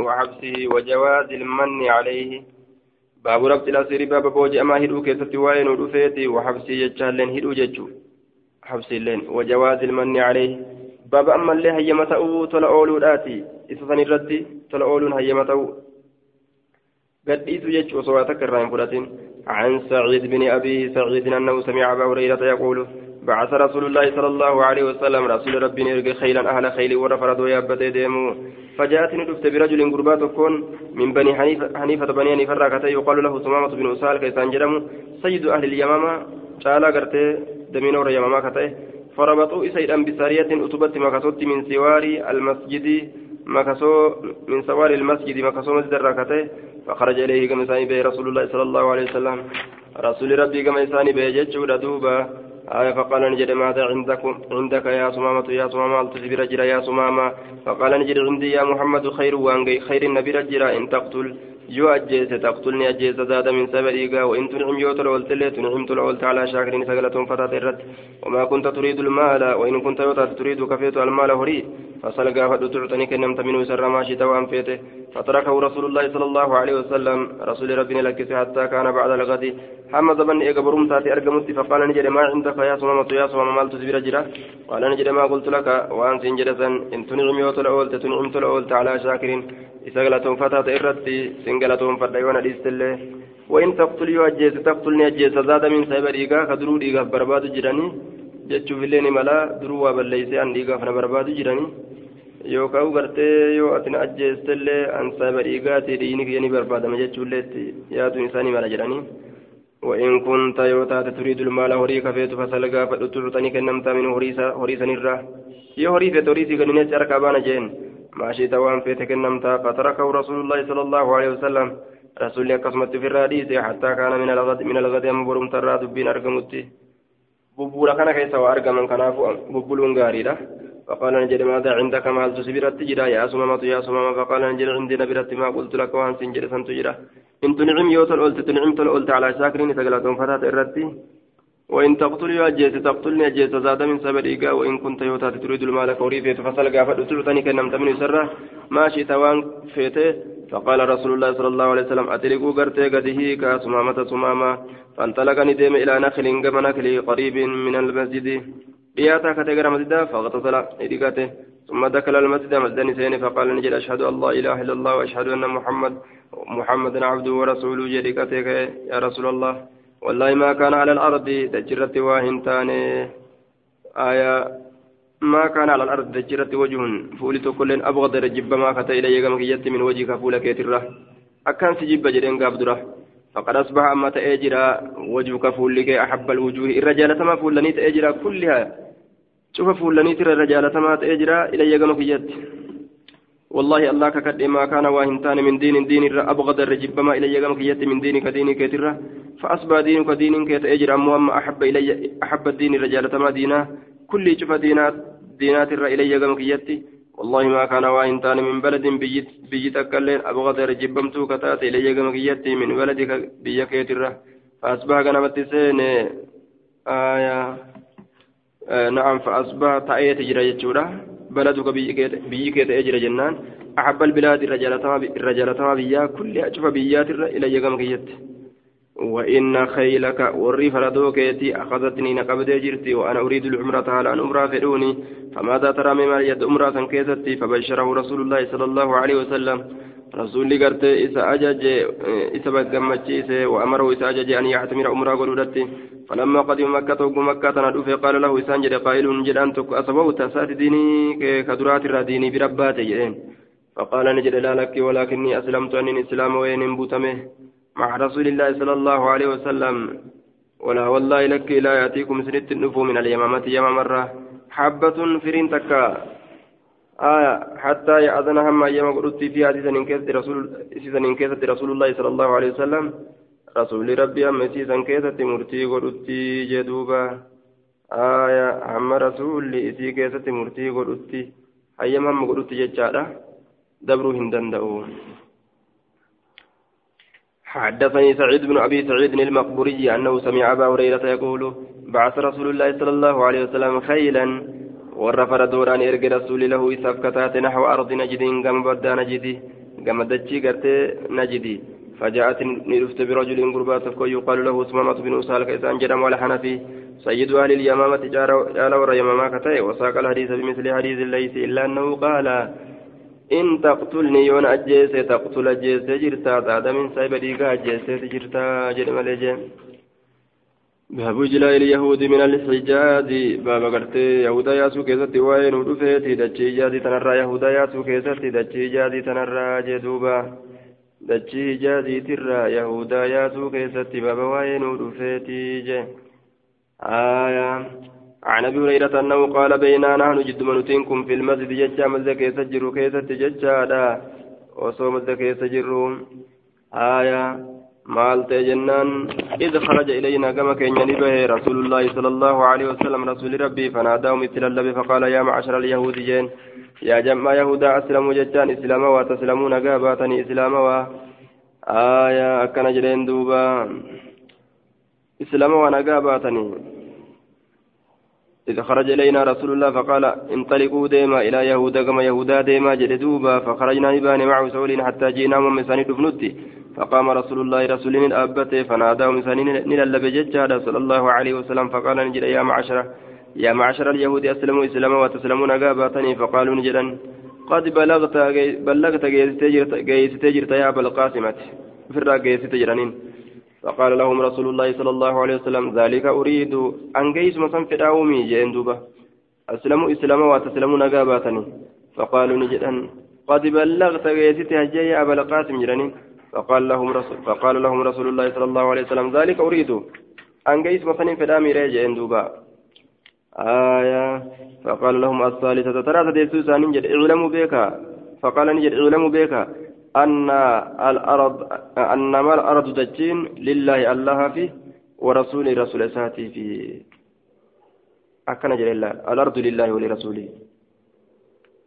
وحبسه وجواز المن عليه. باب ربط الأسير باب بوجي أما هدو كيست وين ودفيتي. وحبسه يجهلين هدو ججو. حبس اللين وجواز المن عليه. باب أما اللي هيمته تلا أولو الآتي إسسان الردي تلا أولو هيمته قد إيسو ججو صواتك الرحيم عن سعيد بن أبي سعيد أنه سمع أبا هريرة يقول بعث رسول الله صلى الله عليه وسلم رسول ربي نرجع خيلا أهل خيل ورفرد ويابت ديمو. فجاءتني دفت برجل قربات كون من بني حنيفة, حنيفة بني حنيفة راكتي يقال له سمامة بن أسال كيسان جرم سيد أهل اليمامة شالا قرتي دمين ور يمامة كتي فربطوا إسيدا بسارية أتبت مكسوت من سوار المسجد مكسو من سوار المسجد مكسو مسجد راكتي فخرج إليه كما رسول الله صلى الله عليه وسلم. رسول ربي كما ساني به جتشو دوبا آية فقال نجد ماذا عندكم؟ عندك يا سمامة يا سمامة التزبير جرا يا سمامة فقال نجد عندي يا محمد خير وانجي خير النبي رجرا إن تقتل. يو أجيس تقتلني أجيس زاد من سبريقا وإن تنعم يوت الأولت اللي تنعمت الأولت على شاكر سقلة فتاة الرد. وما كنت تريد المال وإن كنت تريد كفيت المال هري. فسلقا فدتعتني كنمت منه سر ما شئت وأن فيته فتركه رسول الله صلى الله عليه وسلم. رسول ربنا لكس حتى كان بعد الغد. حمد بن إيقا برمتاتي أرقمت فقال نجد ما عندك يا سمامة يا سمامة مال تزبير جرا قال نجد ما قلت لك وأن سنجدسا إن تنعم يوت الأولت تنعمت الأولت على شاكر إسقلة فتاة الرد سنقلة فرديوان الإستلة وإن تقتل يؤجيس تقتلني أجيس زاد من سيبر إيقا كدرو إيقا برباد جراني. mala duruu waa balleeysee an dhiigaaf na barbaadu jirani yookaan gartee yoo atin ajjeestellee an saba dhiigaati dhiini kiyya ni barbaadama jechuullee itti yaaduun isaa ni mala jedhanii وإن كنت يوتات تريد المال هوري كفيت فسلقا فتطلتني كنمتا من هوريسا نرى يا هوري في توريسي كن نجار كابانا جين ما شئت وان فيت كنمتا فتركه رسول الله صلى الله عليه وسلم رسول الله قسمت في الراديس حتى كان من الغد من الغد ينبرم ترى دبين أرقمتي ببولا كان كيسا وأرقما كناف ببولون غاريدا فقال نجد ماذا عندك؟ مال تسبيرت جرا يا سمامة يا سمامة فقال نجد عندي نبرت ما قلت لك؟ وان سنجد سنت جرا إن تنعم يوتل قلت تنعم تلقلت على شاكرين. تقلتهم فتاة إرتي وإن تقتل أجيت تقتلني أجيت زاد من سبب إيقا وإن كنت يوتا تريد المال كوري فيت. فسلقا فأتلتني كنمت من سرة ما شئت وأن فيته فقال رسول الله صلى الله عليه وسلم أتلقوا قرتي قده كسمامة سمامة. فانطلقني ديم إلى نخل قم نخل قريب من المسجد. بياتا كتغر مسجد فاغتسل إدقاته ثم دخل المسجد مسجد نسين فقال نجد أشهد أن لا إله إلا الله وأشهد أن محمد محمد عبده ورسوله جدكتك يا رسول الله والله ما كان على الأرض تجرت واهنتان آية ما كان على الأرض تجرت وجه فولت كل أبغض رجب ما كتا إلي كمكيت من وجهك فولك يتره أكان سجب جرين قابدره فقد أصبح أما تأجرا وجهك فولك أحب الوجوه الرجالة ما فولني تأجرا كلها شوف فولني ترى الرجالة ما تأجرا إلي كمكيت والله الله ككد ما كان واهنتان من دين دين أبغض الرجب ما إلي كم كيت من دينك دينك ترى فأصبح دينك دينك يتأجر أما أحب إلي أحب الدين الرجال ما دينا كل شوف دينات دينات إلي كم كيت والله ما كان واهنتان من بلد بيت بيت أكلين أبغض الرجب كتات إلي كم كيت من بلدك بيك ترى فأصبح كنمت سين آية نعم فأصبح تأيت جرى يجورا بلدك بيك تأجر جنان أحب البلاد الرجالة بيا كل أشوف بيات إلى يقام كيت وإن خيلك والريف ردوكيتي أخذتني نقبد جرتي وأنا أريد العمرة على أن أمرا فدوني فماذا ترى مما يد أمرا كيستي فبشره رسول الله صلى الله عليه وسلم رسول قرت إسا أجج إسا بقمتشيس وأمره إسا أجج أن يعتمر أمرا قلودتي فلما قدم مكة وقم مكة ندوف قال له إسان جد قائل جد أن تك أصبوت سات ديني كدرات الديني بربات جدين فقال نجد لا لك ولكني أسلمت أن الإسلام وين بوتمه مع رسول الله صلى الله عليه وسلم ولا والله لك لا يأتيكم سنة النفو من اليمامة يمام مرة حبة فرين تكا آية حتى يأذن هم أيام قلت في حديث رسول سيزن رسول الله صلى الله عليه وسلم. رسول ربي أم سيزن كيست مرتي قلت جدوبا. آية هم رسول إسي كيست مرتي قلت أيام هم قلت ججارة دبرو هندن حدثني سعيد بن أبي سعيد المقبوري أنه سمع أبا هريرة يقول بعث رسول الله صلى الله عليه وسلم خيلا. ورفر دوران إرق رسول له إساف كتات نحو أرض نجد قم بدا نجد قمدتشي قرتي نجدي فجاءت نرفت برجل قربات يقال له سمامة بن أسالك إذا جرم ولا حنفي سيد أهل اليمامة جال ور يماما كتاي وساق الحديث بمثل حديث ليس إلا أنه قال إن تقتلني يون أجيس تقتل أجيس جرتا تعد من سايب ديقا أجيس جرتا جرم لجي باب جلاء اليهود من الحجاز باب قرتي يهودا ياسو كيستي وين ودفيتي دجي جازي تنرى يهودا ياسو كيستي دجي جازي تنرى جدوبا دجي جازي ترى يهودا ياسو كيستي باب وين ودفيتي جي آية عن ابي هريره انه قال بينا نحن جد منتينكم في المسجد ججا مزد كيس جرو كيس تججا وصو مزد جرو آية مالت جنان إذ خرج إلينا كما كان به رسول الله صلى الله عليه وسلم رسول ربي فناداهم مثل اللبي فقال يا معشر اليهود جين. يا جمع يهودا أسلموا ججان إسلاما وتسلمون قاباتني إسلاما و آية أكن جرين دوبا. إسلاما ونقاباتني إذا خرج إلينا رسول الله فقال انطلقوا ديما إلى يهودا كما يهودا ديما جلدوبا فخرجنا نبان معه سولين حتى جينا ومساني دفنتي فقام رسول الله رسول الأبته فناداه مساني نللب ججادا صلى الله عليه وسلم فقال نجد يا معشر يا معشر اليهود أسلموا إسلاما وتسلمون قاباتني؟ فقالوا نجدا قد بلغت بلغت جيست جرت يا أبا القاسمة. فرا جيست جرانين. فقال لهم رسول الله صلى الله عليه وسلم ذلك أريد أن جيس في داومي جين أسلموا إسلاما وتسلموا نقاباتني فقالوا نجدا قد بلغت جيست هجي أبا القاسم جرانين. فقال لهم رسول فقال لهم رسول الله صلى الله عليه وسلم ذلك أريد. أن جيس مثلا في دامي جين دوبا. آية. فقال لهم الثالثة ترى تدسوسا نجد إعلموا بك فقال نجد إعلموا بك أن الأرض أنما الأرض دجين لله الله فيه ورسول رسول ساتي فيه أكن جل الأرض لله ولرسوله.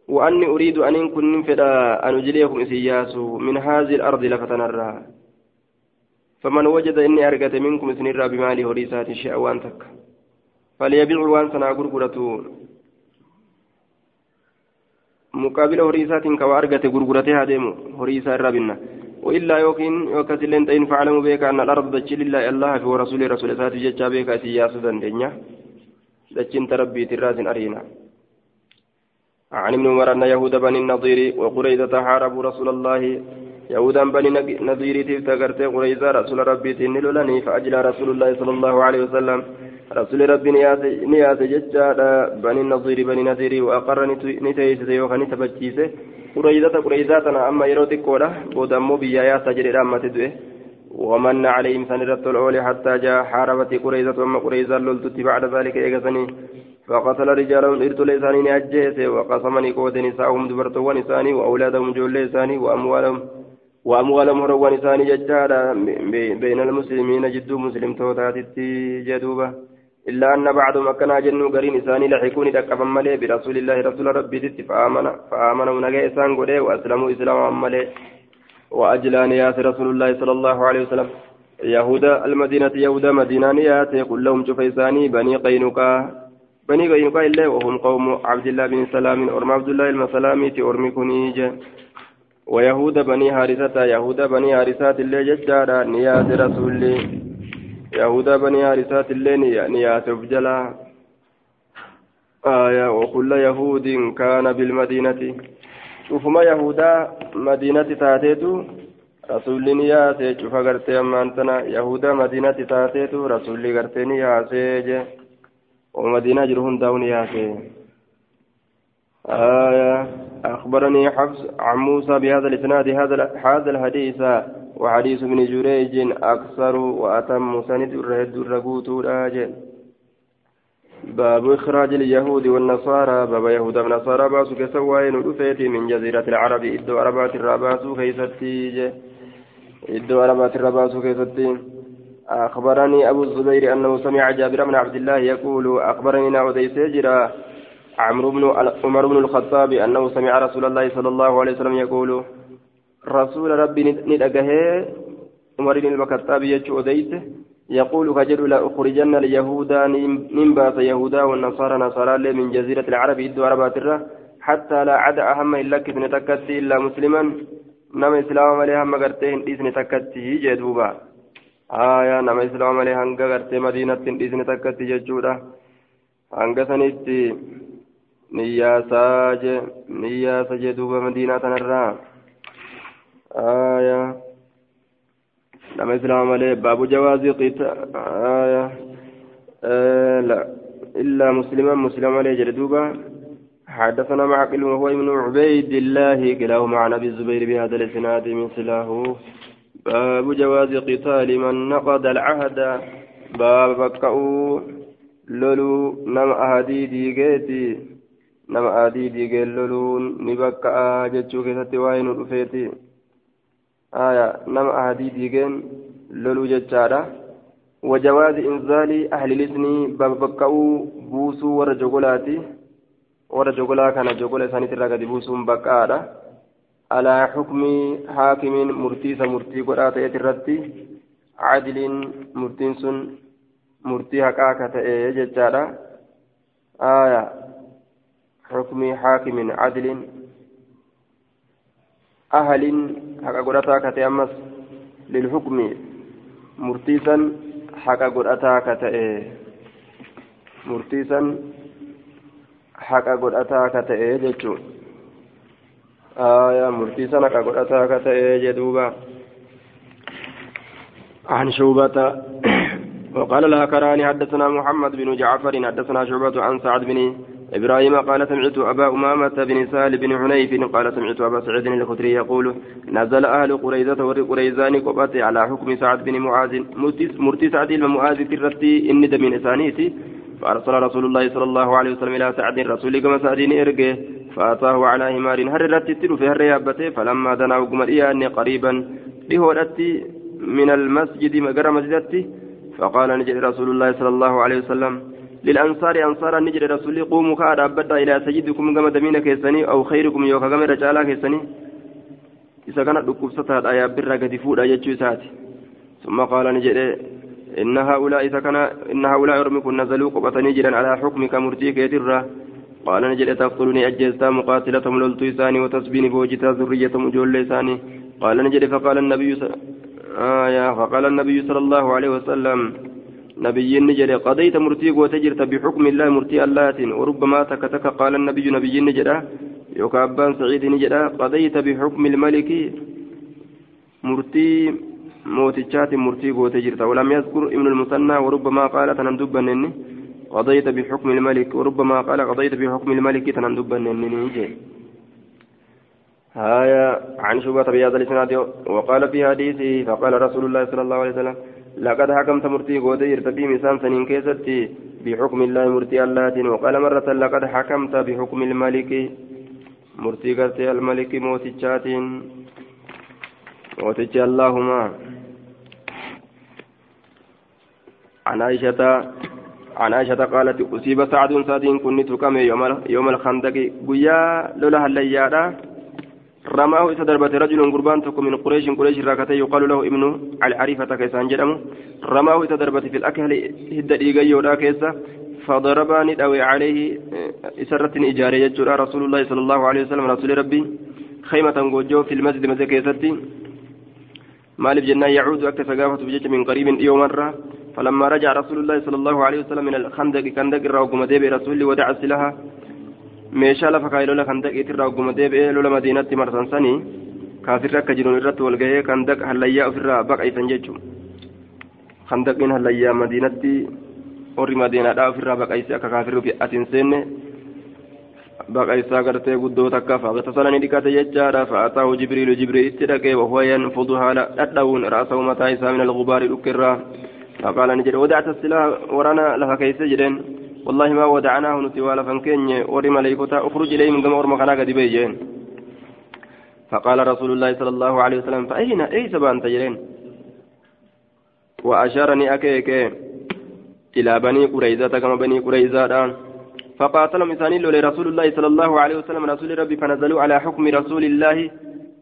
وأني أريد أن كن فدا أن أجليكم إسياس من هذه الأرض لفتنرى فمن وجد إني أرقت منكم سنرى بمالي هريسات شيئا وأنتك فليبيع وأنسنا غرغرته مقابل هريسات كوا أرقت غرغرته هذا هريسا الرابنة وإلا يوكين يوكس لين تين فعلموا بك أن الأرض دجي لله الله في ورسول رسول ساتي ججا بك سياسة دنيا. دجين تربي تراس أرينا. عن ابن عمر أن يهود بني النضير وقريظة حاربوا رسول الله. يهودا بني نضير تفتكرت قريظة رسول ربي تنلولني فأجلى رسول الله صلى الله عليه وسلم. رسول ربي نياس ججادا بني النضير بني نذير وأقر نتيسة يوخني تبجيسه قريدة قريدة أما يروتك كودا بودمو بيايا سجر رامة دوه ومن عليهم سنرت الأولى حتى جاء حاربت قريدة أما قريدة لولتت بعد ذلك إيقظني فقتل رجالهم إرت لساني أجيسه وقسمني قوة نساءهم دبرتو ونساني وأولادهم جول لساني وأموالهم وأموالهم هروان نساني ججادا بين المسلمين جدو مسلم توتاتي جدوبة. إلا أن بعضهم أكنا جنو قرين إساني لحكوني دكفا ملي برسول الله رسول ربي تت فآمن فآمنوا نجا إسان قولي وأسلموا إسلاما ملي. وأجلان يات رسول الله صلى الله عليه وسلم. يهودا المدينة يهودا مدينة يات قل لهم شفيساني بني قينقا بني قينقا إلا وهم قوم عبد الله بن سلام أرم عبد الله المسلامي أرمي كنيج ويهود بني هارثة يهود بني هارثات اللي ججارا نيات رسول الله يهودا بني هارسات اللين يعني ياسف جلا آية وكل يهود كان بالمدينة شوف ما يهودا مدينة تاتيتو رسول ياسي شوف غرتي أما أنتنا يهودا مدينة تاتيتو رسول غرتي ياسي ومدينة جرهن داون ياسي آية أخبرني حفص عن موسى بهذا الإسناد هذا الحديث وحديث ابن جريج أكثر وأتم سند الرهد الرقوت الآجل باب إخراج اليهود والنصارى باب يهود والنصارى باسو كسوين ودفيتي من جزيرة العرب إدو عربات الرباسو كيستي إدو عربات الرباسو كيستي أخبرني أبو الزبير أنه سمع جابر بن عبد الله يقول أخبرني نعودي سجرا عمرو بن عمر بن الخطاب أنه سمع رسول الله صلى الله عليه وسلم يقول رسول ربي ندقه عمر بن الخطاب يجو يقول كجر لا أخرجن اليهود ننبات يهودا والنصارى نصارى من جزيرة العرب إدو عربات حتى لا عدا أهم إلا كثنة إلا مسلما nama islaama malee hamma gartee hin dhiisne islaama malee hanga gartee madiinatti hin dhiisne takkatti jechuudha hanga sanitti niyyaasaa je niyyaasa jee duuba madiinaa tanarraa aya nama islaama malee baabu jawaazi qita aya لا إلا مسلما مسلما ليجر دوبا حدثنا معقل وهو ابن عبيد الله كلاهما عن أبي الزبير بهذا الإسناد مثله باب جواز قتال من نقض العهد. باب بكأو لولو نم أهدي ديجيتي نم أهدي ديجي لولو نبكأ جتشو كتاتي وين رفيتي آية نم أهدي ديجين لولو جتشارا وجواز إنزال أهل الإذن باب بكأو بوسو ورجولاتي ورجولا كان جولا سانيت الرقد بوسو بكارا على حكم حاكم مرتيس مرتي قرآت يترتي عدل مرتين سن مرتي حقاك تأي ججارا آية حكم حاكم عدل أهل حقا قرآتك تأمس للحكم مرتيسا حقا قرآتك تأي مرتيسا haqa godhataa ka sana haqa godhataa ka ta'e jedhuuba عن شعبة وقال الهكراني حدثنا محمد بن جعفر حدثنا شعبة عن سعد بن إبراهيم قال سمعت أبا أمامة بن سهل بن حنيف قال سمعت أبا سعيد الخدري يقول نزل أهل قريزة وقريزان قبت على حكم سعد بن معاذ مرتي سعد بن معاذ في الرتي إن دمين إسانيتي فأرسل رسول الله صلى الله عليه وسلم إلى سعد رسول كما سعدين إرقه فأتاه على همار هر رتتل في هر يابته فلما دنا وقم أني قريبا لهولتي من المسجد مقر مسجدتي فقال نجد رسول الله صلى الله عليه وسلم للأنصار أنصار نجد رسول قوموا كاد أبدا إلى سيدكم كما دمين كيسني أو خيركم يوكا كما رجالا كيسني. إذا كانت لكبستها آيات برا قد فودا يجو ثم قال نجد إن هؤلاء كان إن هؤلاء يرمكم نزلوا قبطني جدا على حكمك مرتيك يترى قال نجد تقتلني أجلتا مقاتلتهم لولت إساني وتسبيني بوجتا ذريتهم جول لساني. قال نجد فقال النبي س... آية فقال النبي صلى الله عليه وسلم نبي نجد قضيت مرتيك وتجرت بحكم الله مرتي الله وربما تكتك قال النبي نبي نجد يكابان سعيد نجد قضيت بحكم الملك مرتي موتشات مرتي قوت جرت ولم يذكر ابن المثنى وربما قال تنندبا قضيت بحكم الملك وربما قال قضيت بحكم الملك تنندبا هايا عن شبهة بهذا الإسناد وقال في حديثه فقال رسول الله صلى الله عليه وسلم لقد حكمت مرتي قوت جرت في مسان سنين كيستي بحكم الله مرتي الله وقال مرة لقد حكمت بحكم الملك مرتي قرتي الملك موتشات موتش اللهم عن عائشة عن عائشة قالت أصيب سعد سعد كنت كم يوم يوم الخندق. قيا لولا هالليادا رماه إذا ضربت رجل قربان من قريش قريش راكته يقال له ابن العريفة كيسان جرمه رماه إذا ضربت في الأكل هد إيجا يودا كيسا. فضربني أوي عليه إسرة إجارة يجرى رسول الله صلى الله عليه وسلم. رسول ربي خيمة قوجو في المسجد مزكيستي مالف جنة يعود أكثر ثقافة بجيش من قريب يوم مرة فلما رجع رسول الله صلى الله عليه وسلم من الخندق كندق الروقم ديب رسول ودع السلاح meeshaa lafa kaayee lola kan daqeetti irraa ogguma deebi'ee lola madiinatti marsansanii kaafirri akka jiruun irratti walgahee kan daq hallayyaa ofirraa baqaysan jechuudha kan daqiin hallayyaa madiinatti warri madiinaadhaa ofirraa baqayse akka kaafirri atiin seenne baqaysaa gartee guddoo takka fa'aata ni dhiqate jechaadha. Fa'aataahu jibriilu jibriilitti dhaqee wahuwa yanfudu haala dhadha'uun raasahu mataa isaa min algubaarii dhukkirraa. فقال نجد ودعت السلاح ورانا لها كيس جدين والله ما ودعناه نتي ولا فنكين ورم ملائكتا اخرج إليه من قمر مكانا قد بيجين فقال رسول الله صلى الله عليه وسلم فأين أي سبان تجرين وأشارني أكيك إلى بني قريزة كما بني قريزة فقاتلهم إساني لرسول الله صلى الله عليه وسلم. رسول ربي فنزلوا على حكم رسول الله.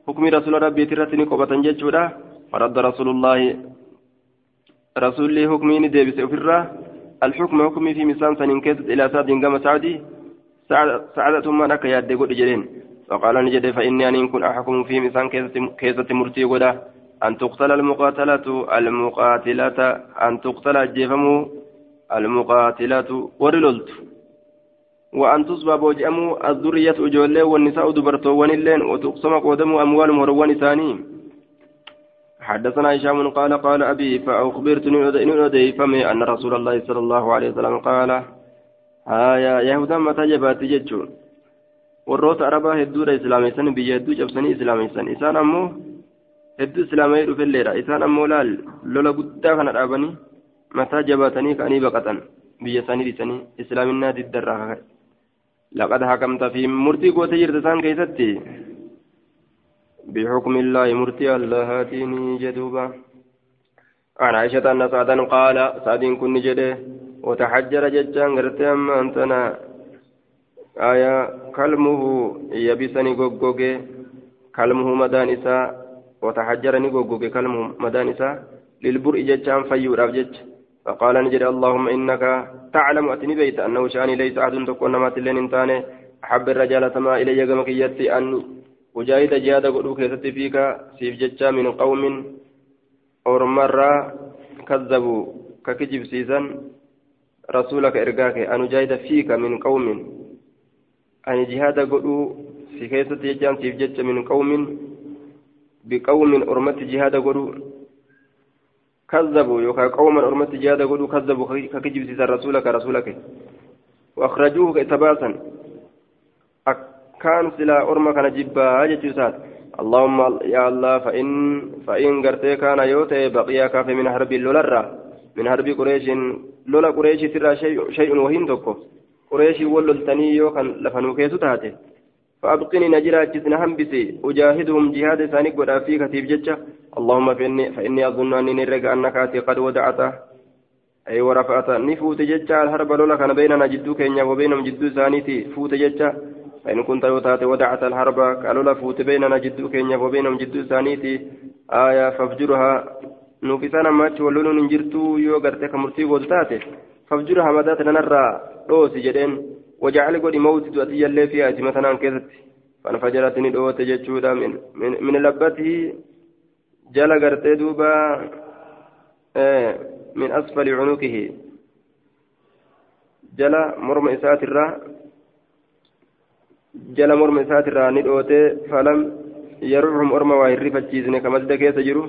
حكم رسول ربي ترتني قبة ججورة فرد رسول الله رسول الله حكمين ديبس أفرة الحكم حكمي في مسان سنين كيست إلى سعد قام سعدي سعد ثم أنك ياد قد جرين فقال نجد فإني أن كن أحكم في مثال كيسة مرتي غدا أن تقتل المقاتلة المقاتلة أن تقتل الجفم. المقاتلة ورللت وأن تصبى بوجأمو الذرية أجولي والنساء دبرتوان اللين وتقسم قدم أموالهم وروان ثاني حدثنا هشام قال قال أبي فأخبرتني إن أدي فمي أن رسول الله صلى الله عليه وسلم قال هايا يهودا متى جبات جتشون warroota arabaa hedduudha islaameysan biyya hedduu cabsanii islaameysan isaan ammoo hedduu islaamee dhufilleedha isaan ammoo laal lola guddaa kana dhaabanii mataa jabaatanii ka'anii baqatan biyya isaanii dhiisanii islaaminaa diddarraa hakamta fi murtii goote jirta isaan keessatti بحكم الله مرتي الله هاتيني جدوبا. عن عائشة أن سعدا قال سعد كن جده. وتحجر ججان قرت أما أنتنا. آية كلمه يبسني غوغوغي كلمه مدان إساء. وتحجرني غوغوغي كلمه مدان إساء. للبرء ججان فيور أبجج فقال نجد اللهم إنك تعلم أتني بيت أنه شأني ليس أحد تكون ما تلين إنتاني أحب الرجال ما إلي جمك يتي أن وجاهد جهاد قلو كيست فيك سيف ججا من قوم أورمرا كذبوا ككجب سيزن. رسولك إرقاك أن جاهد فيك من قوم. أن جهاد قلو في كيست ججا سيف ججا من قوم. بقوم أرمت جهاد قلو كذبوا يوكا قوما أرمت جهاد قلو كذبوا ككجب سيزن رسولك رسولك وأخرجوه كتباسا كان سلا أرمى كان جبا جتشوسات اللهم يا الله فإن فإن قرتي كان يوتي بقي كافي من حرب اللولرة من حرب قريش لولا قريش ترى شيء شيء وهين تكو. قريش وللتني يوكان لفنو كيسو تاتي فأبقني نجرا جسنا همبسي أجاهدهم جهاد ثاني قد في كتيب جتشا. اللهم فإني, فإني أظن أني نرق أنك قد ودعته أي ورفعت. نفوت جتشا الحرب لولا كان بيننا جدو كينيا وبينهم جدو ثانيتي فوت جتشا فإن كنت يوتات ودعت الحرب قالوا فوت بيننا جدو كينيا وبينهم جدو ثانيتي آية فافجرها. نوفسانا ماتش ولون ننجرتو. يو غرتك مرتي قلتاتي فافجرها مدات ننرى. روسي جدين. وجعل قد موت تؤتي اللي فيها مثلا كذت فانفجرتني دوت جتشودا من, من, من لبته. جل غرتي دوبا آه من أسفل عنقه جل مرم falam yaruuhum orma waa hin rifachiisne ka masjida keessa jiru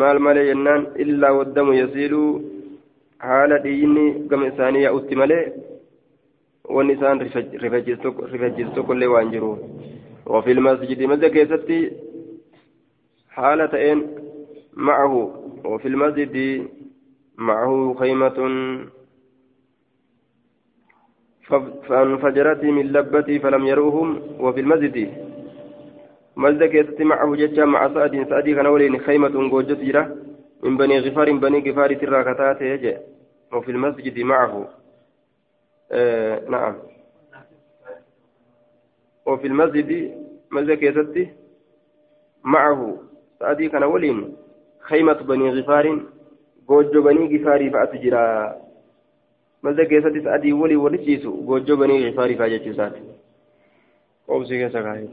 maal malee jennaan illaa waddamu yasiiluu haala dhiyyinni gama isaanii yaa'utti malee wanni isaan rifachiisu tokkollee waan jiru وفي المسجد مسجد حالة إن معه وفي المسجد معه خيمة. فانفجرت من لبتي فلم يروهم. وفي المسجد مسجد كيست معه ججا مع سعد. سعد كان خيمة جرة من بني غفار بني غفار تراكتات وفي المسجد معه. آه نعم. وفي المسجد مسجد كيست معه. سعد كان ولين خيمة بني غفار جوجة بني غفار فأتجرا keessattis adii walii walichiisu goojjoo banii gifaarii faa jechuusaati qoobsii keessa kaa'e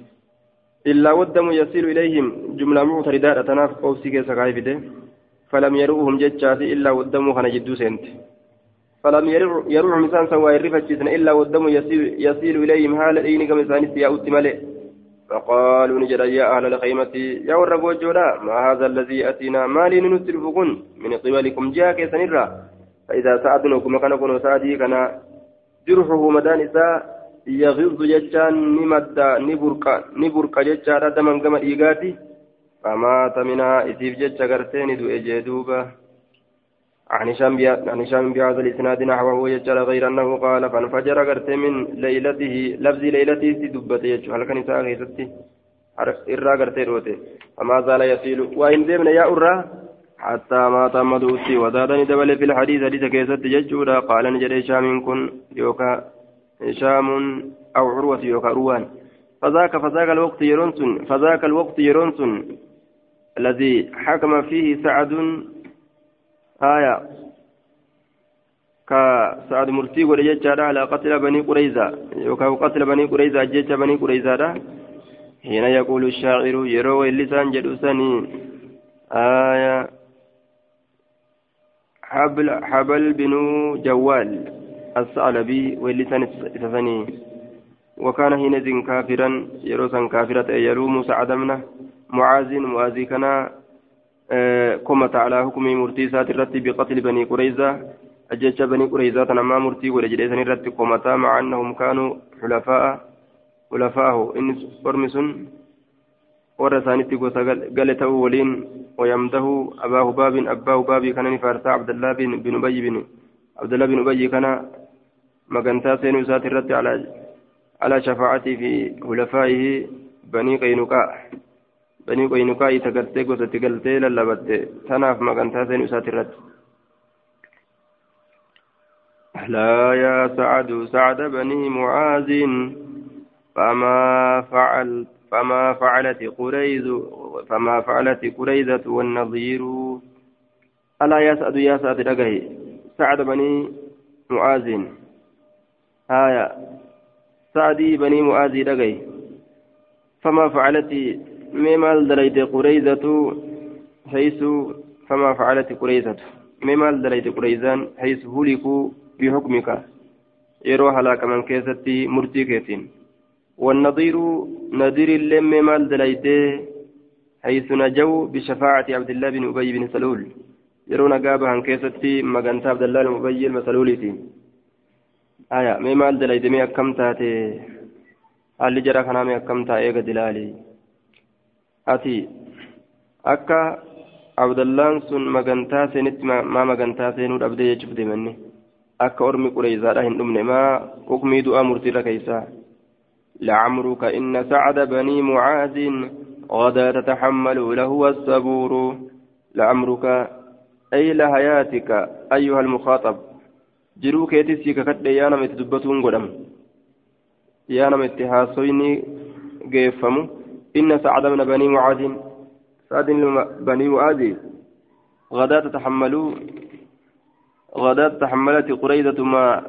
illaa waddamu yasiilu ilayhim jumlaa muctaridaadha tanaaf qoobsii keessa kaa'e fide falam yaruuhum jechaafi illaa waddamuu kana jidduu seente فلم يروح مسان سوى الرفة إلا والدم يسيل إليهم حال إين كم إسانيس يا أتمالي فقالوا نجد يا أهل الخيمة يا ورقوا جولا ما هذا الذي أتينا؟ ما لي نسلفكم من قبلكم جاء كيسنرا فإذا سعدنا كما كان كون سعدي كان جرحه مدان إساء يغض ججان نمد نبرك نبرك ججان دما كما إيغاتي. فمات منها إسيف جج غرتين دو إجدوبة عن هشام عن بهذا الإسناد نحوه يجعل غير أنه قال فانفجر غرت من ليلته لفظ ليلته دبت يجعل كان إرى غرتين روته فما زال يسيل. وإن دمنا يا أرى حتى ما تم دوسي. وزادني دبل في الحديث حديث كيست ججودا قال نجد هشام كن يوكا هشام أو عروة يوكا روان. فذاك فذاك الوقت يرونسون فذاك الوقت يرونسون الذي حكم فيه سعد آية كسعد مرتي ولجت على قتل بني قريزة يوكاو قتل بني قريزة جيت بني قريزة حين يقول الشاعر يروي اللسان جدوسني آية حبل حبل بن جوال الثعلبي واللسان إتفني وكان حينئذ كافرا يروسا كافرة يلوم سعد منه معاذ معاذ آه كمت على حكم مرتيسات الرد بقتل بني قريزة أجج بني قريزة نما مرتي ولجليسن الرد كمتا مع أنهم كانوا حلفاء حلفاءه إن برمسون ورثانيتي قالته ولين ويمده أباه باب أباه بابي كان نفارتا عبد الله بن بن أبي بن عبد الله بن أبي كان مغنتا سين وسات الرد على على شفاعتي في خلفائه بني قينقاع بني قينقاع تقرتي قصتي قلتي للبت تناف مغنتا سين وسات الرد لا يا سعد سعد بني معاذ فما فعلت فما فعلت قريز فما فعلت قريزة والنظير ألا يسعد يا سعد رقه سعد بني معاذ آية سعدي بني معاذ رقه فما فعلت مما دليت قريزة حيث فما فعلت قريزة. مما دليت قريزان حيث هلكوا بحكمك. يروح هلاك من كيستي مرتي كيتين. والنظير نذير اللم مال دليته حيث نجوا بشفاعة عبد الله بن أبي بن سلول. يرون قابا عن كيستي مغانتا عبد الله بن أبي المسلولتي آية مي مال دليته مي أكم تاتي هل جرى كنا مي أكم تايق دلالي. أكا عبد الله سن مغانتا سنت ما مغانتا سنو أبدي يجب دمني أكا أرمي قريزا رهن أمني ما أكمي دعا مرتي ركيسا لعمرك إن سعد بني معاذ غدا تتحمل لهو الصبور لعمرك أي لحياتك أيها المخاطب jiruu keetis siika kadhe yaa nama itti dubbatuun godhamu yaa nama inna sacda bna banii mucaadin sacdin banii mucaadi غدا تتحملوا غدا تحملت قريدة ما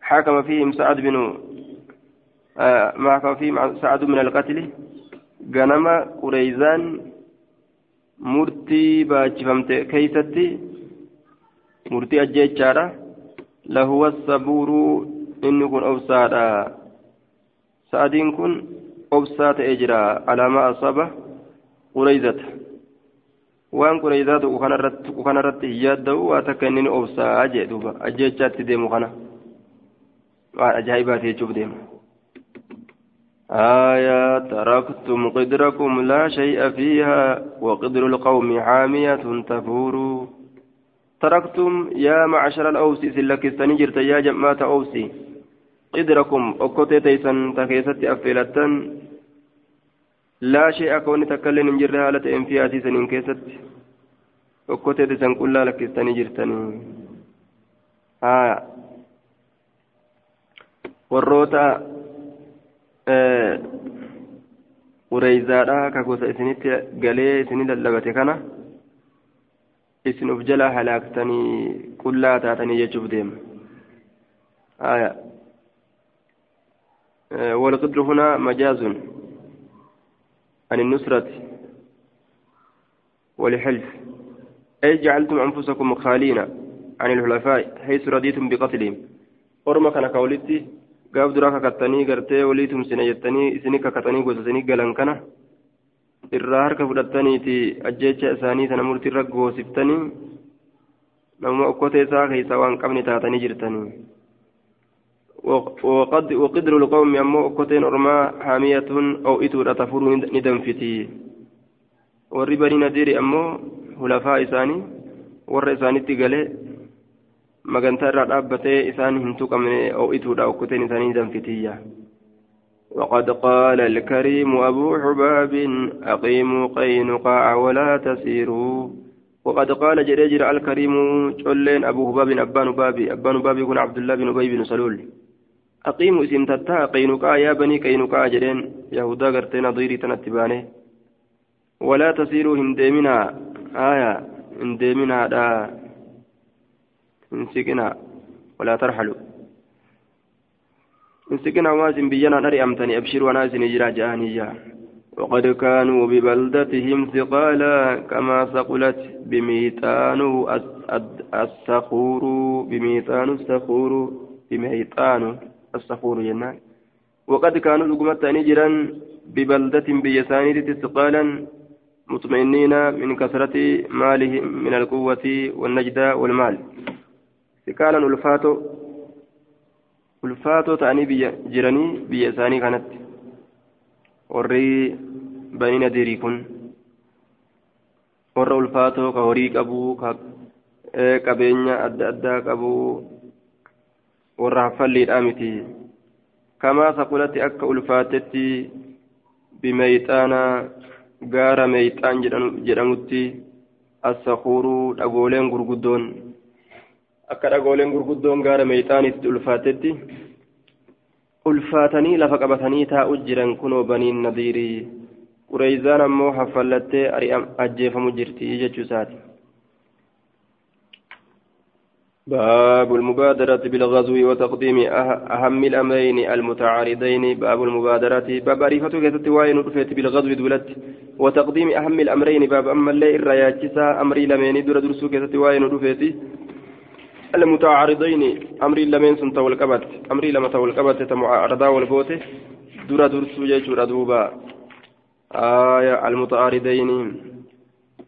حكم فيهم سعد بن ما كان فيه سعد من القتل. غنم قريزان مرتي باجفمت كيستي مرتي أجيتشارا لهو الصبور إن كن أوسادا. سعدين كن أوسات إجرا على ما أصاب قريزة waan qureyzaatu ku kanarratti hiyyaaddahu waa takka inni obsaa jee duuba ajjeechaatti deemu kana waan ajaa'ibaati jechuuf deema آية تركتم قدركم لا شيء فيها وقدر القوم حامية تفور تركتم يا معشر الأوس سلك استنجرت يا جماعة أوسي قدركم أكوتي تيسن تكيست أفلتا لا شيء كون تكلم نجر هالة إن في سنين كيست أكوتي تيسن كلها لك استنجرتني آية warroota ureyzaadha ka gosa isinitti galee isini lallabate kana isin uf jalaa halaaktanii qullaa taatanii jechuuf deema aya آه، والقدر هنا مجاز عن النصرة ولحلف أي جعلتم أنفسكم مخالين عن الحلفاء حيث رضيتم بقتلهم. أرمى كان قولتي قابد راكا كتاني قرتي وليتم سنجتني سنكا كتاني قوز سنك قلن كان الرهر كفرتني تي أجيتش أساني سنمرت الرق وصفتني نوم أكوتي ساخي سوان قبني تاتني جرتني. وقدر القوم أمو أكتين أرما حامية أو إتو تفور ندنفتي والربا ندير أمو خلفاء إساني ور إساني تقالي magantaa irraa dhaabbatee isaan hin tuqamne oo'ituudha okkoteen isaanii danfitiyya وقد قال الكريم أبو حباب أقيموا قينقاع ولا تسيروا. وقد قال جريجر الكريم جلين أبو حباب أبان بابي أبان بابي يكون عبد الله بن أبي بن سلول. أقيموا اسم تتا قينقاع يا بني قينقاع جرين يهودا قرتين ضيري تنتبانه ولا تسيروا هندمنا آية هندمنا دا انسكنا ولا ترحلوا. مسكين أوازن بينا نري أمتني أبشر وناس نجرى جاني جاء وقد كانوا ببلدتهم ثقالا كما ثقلت بميتان الصخور بميتان الصخور بميتان الصخور جنان وقد كانوا لقمت نجرا ببلدة بيسانية ثقالا مطمئنين من كثرة مالهم من القوة والنجدة والمال. ثقالا ألفاتو ألفاتو تعني جراني بيساني كانت. bani nadirii kun warra ulfaatoo ka horii qabuu ka qabeenya adda addaa qabuu warra haffalliidhaa miti. Kamaa saqulatti akka ulfaatetti bimeyxaana gaara meeyxaan jedhamutti assakuuruu dhagooleen gurguddoon akka dhagooleen gurguddoon gaara meeyxaanitti ulfaatetti ulfaatanii lafa qabatanii taa'u jiran kunoo baniin nadiirii qureeyzaan ammoo haffallattee ajjeefamu jirti jechuu باب المبادرة بالغزو وتقديم أهم الأمرين المتعارضين. باب المبادرة باب عريفة كيست وين بالغزو دولت. وتقديم أهم الأمرين باب أما اللي الرياجسا أمري لمين در درسو كيست وين المتعارضين أمري لمن سنت والقبت أمري لما تولقبت تمعارضا والبوت درا درسو جيشورا دوبا آية المتعارضين.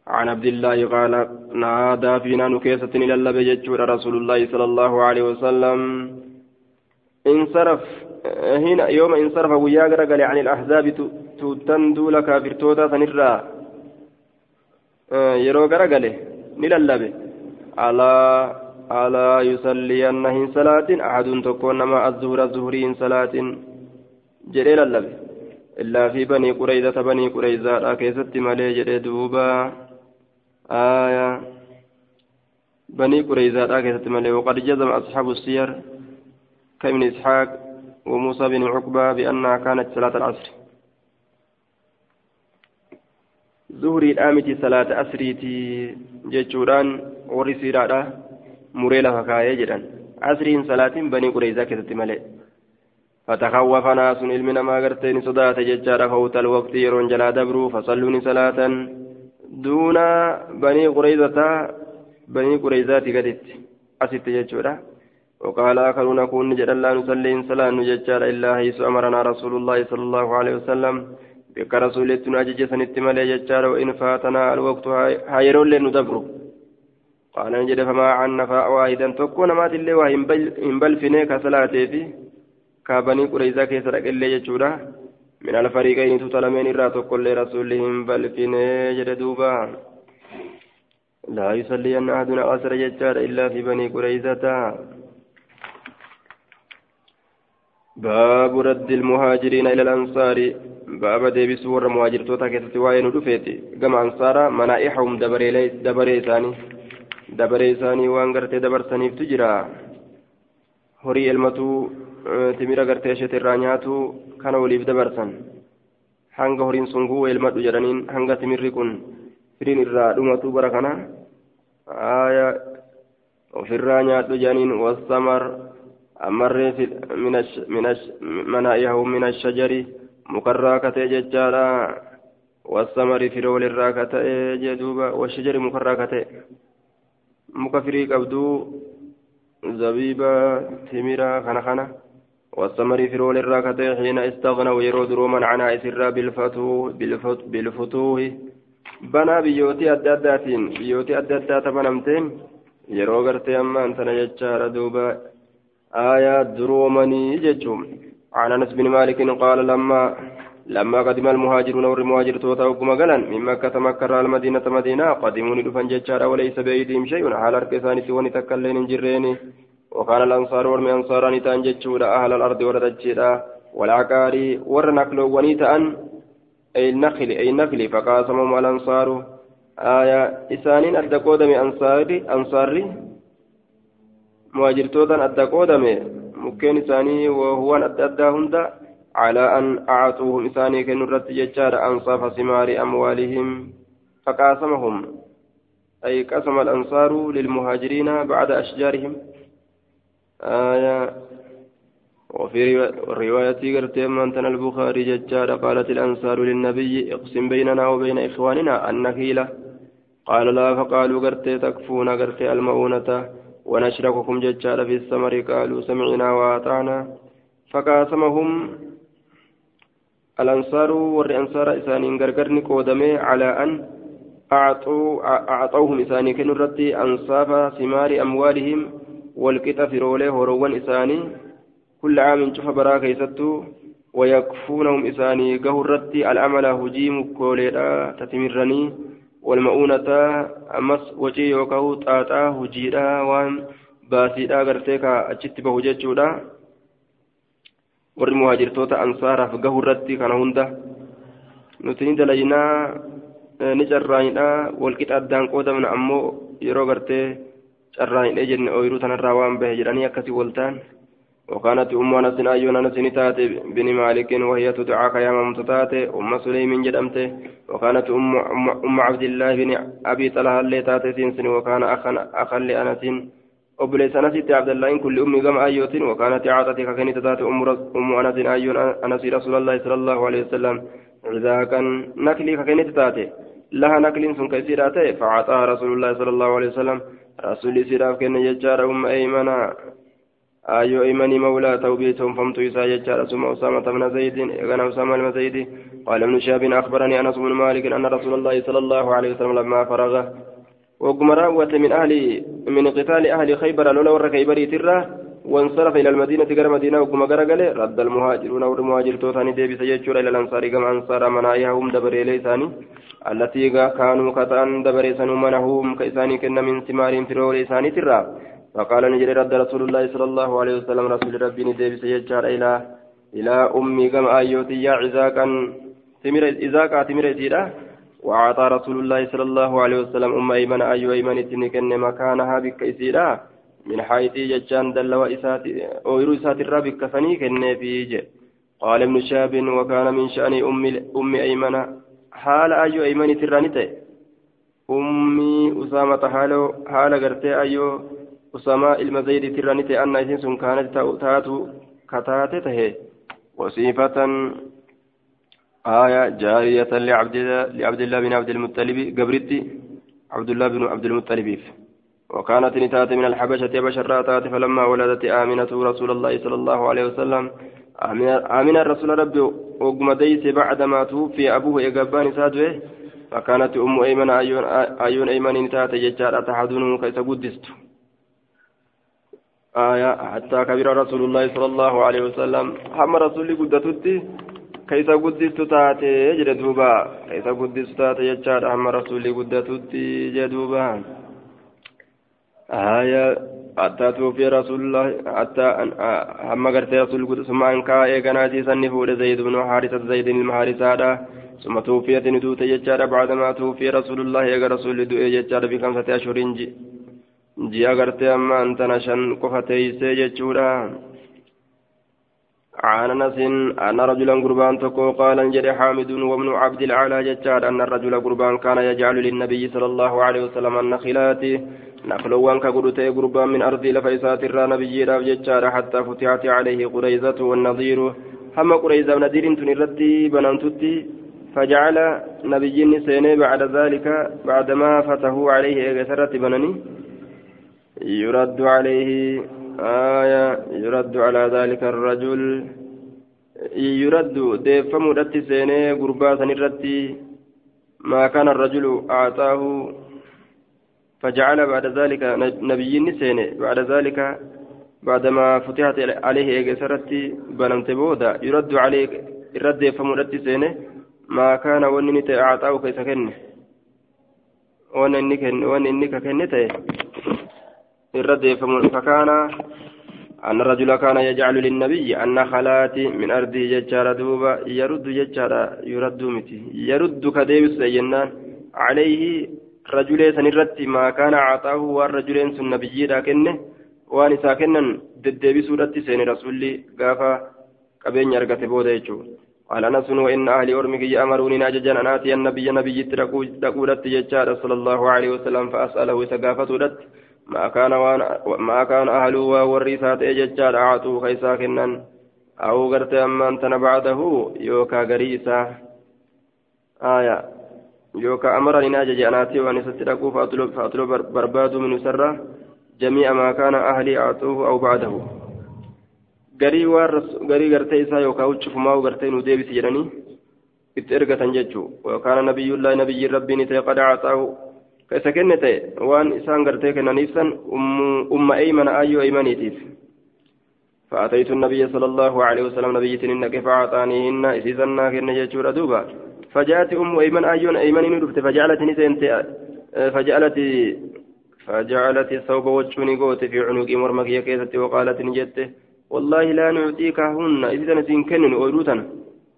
عن عبد الله قال نادى فينا نكيسة إلى اللب جيشورا رسول الله صلى الله عليه وسلم. انصرف هنا يوم انصرف ويا قال عن الأحزاب تتندو لك فرتوتا سنرا يرو قال نللب على ألا يصلين هن صلاة؟ أحد تكون ما الظهر الظهر هن صلاة؟ جريل اللب إلا في بني قريظة بني قريظة كيست مالي جري دوبا. آية بني قريظة كيست مالي وقد جزم أصحاب السير كابن إسحاق وموسى بن عقبة بأنها كانت صلاة العصر. ظهري الآمتي صلاة أسريتي ورسيرادا muree lafa kaayee jedhan asriin salaatiin banii qureyzaa keessatti malee فتخوف ناس علم ما غرتين صدات ججار فوت الوقت يرون جلا دبروا فصلوني صلاة. دون بني قريظة بني قريظة قدت أسيت ججورا وقال آخرون كون نجد لا نصلي صلاة نججار إلا حيث أمرنا رسول الله صلى الله عليه وسلم بك رسولتنا ججسن اتمالي ججار وإن فاتنا الوقت هايرون لندبروا قال نجد فما عنا فواحدا تكون مات اللي وهم بل فيني كصلاتي في كابني قريزا كيس رقل جتشورا من الفريقين تطلمين الرا تقول لرسولهم بل فيني جد دوبا. لا يصلي أن أحدنا أسر جتشار إلا في بني قريزة. باب رد المهاجرين إلى الأنصار. باب ديبس ور مهاجر توتا كيس وين دفيتي كما أنصارا منائحهم دبري دبري ثاني. dabaree isaanii waan gartee dabarsaniiftu jira horii elmatuu timira gartee isheet irraa nyaatu kana waliif dabarsan hanga horiin sun guu elmadhu jedhaniin hanga timirri kun firiin irraa dhumatu bara kana aya ofirraa nyaadhu jedhaniin wasamar ammarree manaa'ihahu min ashajari mukarraa katee jechaadha wasamari firoolirraa kata'e jedhuuba washajari mukarraa kata'e muka firii qabduu zabiiba timira kana kana والثمر في رول الراكتين حين استغنوا يرود روما عن عائسرا بالفتوه بالفتوه بنا بيوتي أداداتين بيوتي أدادات بنمتين يرو غرتي أما أنت نجتشار دوبا. آيات درومني ججوم. عن أنس بن مالك قال لما لما قدم المهاجرون والمهاجر توتا وكما قالن من مكة مكة المدينة مدينة. قدموني دفن ججارا وليس بأيديهم شيء. على أركسان سواني تكلين جريني. وقال الأنصار ورمي أنصاراني تان ججودا أهل الأرض وردجيدا والعقاري ورنقلو ونيتا أن أي النخل أي النخل فقاسمهم الأنصار. آية إسانين أدقودمي أنصاري أنصاري مهاجر توتا أدقودمي مكين إساني وهو أدى أدى هندا على أن أعطوهم إساني كنرت ججار أنصاف ثمار أموالهم فقاسمهم. أي قسم الأنصار للمهاجرين بعد أشجارهم. آية. وفي رواية قرتي من البخاري ججار قالت الأنصار للنبي اقسم بيننا وبين إخواننا النخيلة قال لا فقالوا قرتي تكفون قرتي المؤونة. ونشرككم ججار في الثمر قالوا سمعنا وأطعنا. فقاسمهم الأنصار والأنصار إسانين غرغرني قودمي على أن أعطوا أعطوهم إساني كنوا ردي أنصاف ثمار أموالهم. والقطع في روله هروان إساني كل عام شوف برا كيستو ويكفونهم إساني. قهرتي العمل هجيم كوليرا تتمرني والمؤونة أمس وجي يوكاو تاتا هجيرا وان باسيدا غرتيكا أجت بهججودا warri muhaajirtoota ansaaraaf gahu irratti kana hunda nuti ni dalaynaa ni carraanidha walqixa addaan qoodamna ammoo yeroo gartee carraanidhe jenne ooyiruu tanarraa waan bahe jedhanii akkasii waltaan وكانت أم أنس أيون أنس نتات بن مالك وهي تدعى كيام متتات أم سليم جدمت وكانت أم, أم, أم عبد الله بن أبي طلحة اللي تات سنسن وكان أخا أخا لأنس ummi gama ayyootin wakaanati caatati kakeni tataate ummu anasin ayyoon anasi rasuulallahi sala allahu alehi wasalam cidaakan naklii kakeni tataate laha nakliin sun ka isiidhaa ta'e facaaxaha rasuulullahi sala allahu alehi wasalam rasuulli isiidhaaf kenne jechaadha umma eymana ayyoo eymanii mawlaa ta'u biitoonfamtu isaa jechaadha summa usaamata bna zaydin egana usaama ilma zaydi qaala ibnu shaabin akbaranii anas bnu maalikin anna rasuula allahi sala allahu alehi wasalam lammaa faraga وقم راوة من أهل من قتال أهل خيبر لولا ور خيبري ترى وانصرف إلى المدينة غير مدينة وقم غرقل رد المهاجرون والمهاجر توتاني ديبي سيجور إلى الأنصار كما أنصار مناياهم دبر إليساني التي كانوا كتان دبر إسانو منهم كإساني كن من ثمار في رول إساني ترى. فقال نجري رد رسول الله صلى الله عليه وسلم رسول ربي ديبي سيجار إلى إلى أمي كما أيوتي يا عزاكا تمر إذاكا تمر إسيرا وأعطى رسول الله صلى الله عليه وسلم أم أيمن أي أيمن تنكن مكانها بك إسيرا من حيث ججان دل وإسات أويرو إسات الرابك كفني كن فيج قال ابن شاب وكان من شأن أم أم أيمن. حال أي أيمن ترانته أمي أسامة حال حال قرتي أيو أسامة المزيد ترانته أن إسن كانت تأتو كتاتته وصيفة آية جارية لعبد الله بن عبد المطلب قبرتي. عبد الله بن عبد المطلب. وكانت نتات من الحبشة بشراتات فلما ولدت آمنة رسول الله صلى الله عليه وسلم. آمنة رسول ربي وقم ديس بعدما توفي أبوه إقبان سادوه فكانت أم أيمن أيون أيون أيمن نتات يجار أتحدونه كيس قدست. آية حتى كبر رسول الله صلى الله عليه وسلم. هم رسول قدتتي keessa guddistu taate jedhe duuba keessa guddistu taate jechaadha hamma rasuulli guddatutti jedhe duuba haya hatta tuufii rasuulillah hatta hamma gartee rasuulli guddatu summa ankaa eeganaatii sanni fuudhe zayd ibnu haarisata zaydin ilma haarisaadha ثم توفيت ندوت يجار بعدما توفي رسول الله يا رسول دعاء يجار بخمسة أشهر جي جي أغرتي أما أنت نشن قفتي سيجتشورا عن أنس أن رجلا قربان تكو قال انجل حامد وابن عبد العالى جتار أن الرجل قربان كان يجعل للنبي صلى الله عليه وسلم النخلات نخلوان كقرتي قربان من أرض لفيسات الرا نبي راف جتار حتى فتحت عليه قريزة والنظير. هم قريزة ونذير تنردي بنانتتي فجعل نبي سيني بعد ذلك بعدما فتحوا عليه اغسرت بنني يرد عليه آية يرد على ذلك الرجل يرد ديفم رتي سيني قربا سنرتي ما كان الرجل أعطاه فجعل بعد ذلك نبي سيني بعد ذلك بعدما فتحت عليه إيجاسرتي بنمت بودا يرد عليه الرد ديفم رتي سيني ما كان ونني أعطاه كيس كنه ونني كنه الرد فكان أن الرجل كان يجعل للنبي النخلات من أرضه ججار دوبا يرد ججار يرد متي يرد كديبس جنان عليه رجل سنرت ما كان عطاه والرجلين سن نبي لكنه وان ساكنا ددبي سورة سين رسولي قافا قبين يرقت بودا يجو قال أنس وإن أهلي أرمك يأمروني ناججا أن آتي النبي نبي تقولت ججار صلى الله عليه وسلم فأسأله سقافة ما كان ما كان أهله والرثات إججال أعطوا خيسا كنن. أو قرت أما أنت بعده يوكا قريسا. آية. يوكا أمرني ناجج أناتي وأن ستلقوا فأطلب, فأطلب برباد من سرة. جميع ما كان أهلي أعطوه أو بعده. gartee isaa yookaan huccufumaa gartee nu deebisi jedhanii itti ergatan jechuu yookaan nabiyyullaa nabiyyiin rabbiin ta'e qada haasa'u ka isa kenne ta'e waan isaan gartee kennaniif san umma eeymana ayyoo eeymaniitiif فأتيت النبي صلى الله عليه وسلم نبي إنك فأعطانيهن إسيسنا كن جيتشور دوبا فجاءت أم أيمن أيون أيمن ندفت فجعلت نسنت فجعلت فجعلت الثوب وجهني قوت في عنقي مرمكي كيست وقالت نجت والله لا نعطيكهن إذا نسين كنن أولوتنا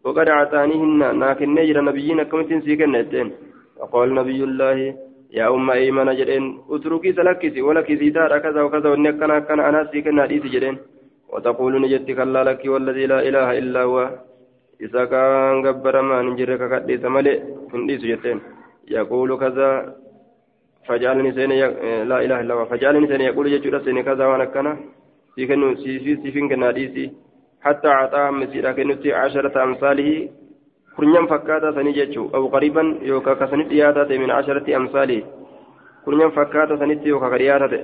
وقد أعطانيهن لكن نجر نبيين كم تنسي كنتين وقال نبي الله يا أم أيمن جرين اتركي سلكسي ولكسي دار كذا وكذا ونكنا كان أنا سيكنا ديس جرين وتقول نجت كلا لك والذي لا إله إلا هو إذا كان قبر ما نجرك كديس ملئ هنديس جتين يقول كذا فجعلني سين لا إله إلا هو فجعلني سين يقول جتورا سين كذا وانا كنا سيكنو سيفين كنا ديسي حتى أعطاه مسيرا كنتي عشرة أمثاله كرنيان فكاتا سني جتشو أو قريبا يوكا كسنت ياتا من عشرة أمثاله كرنيان فكاتا سنت يوكا قرياتا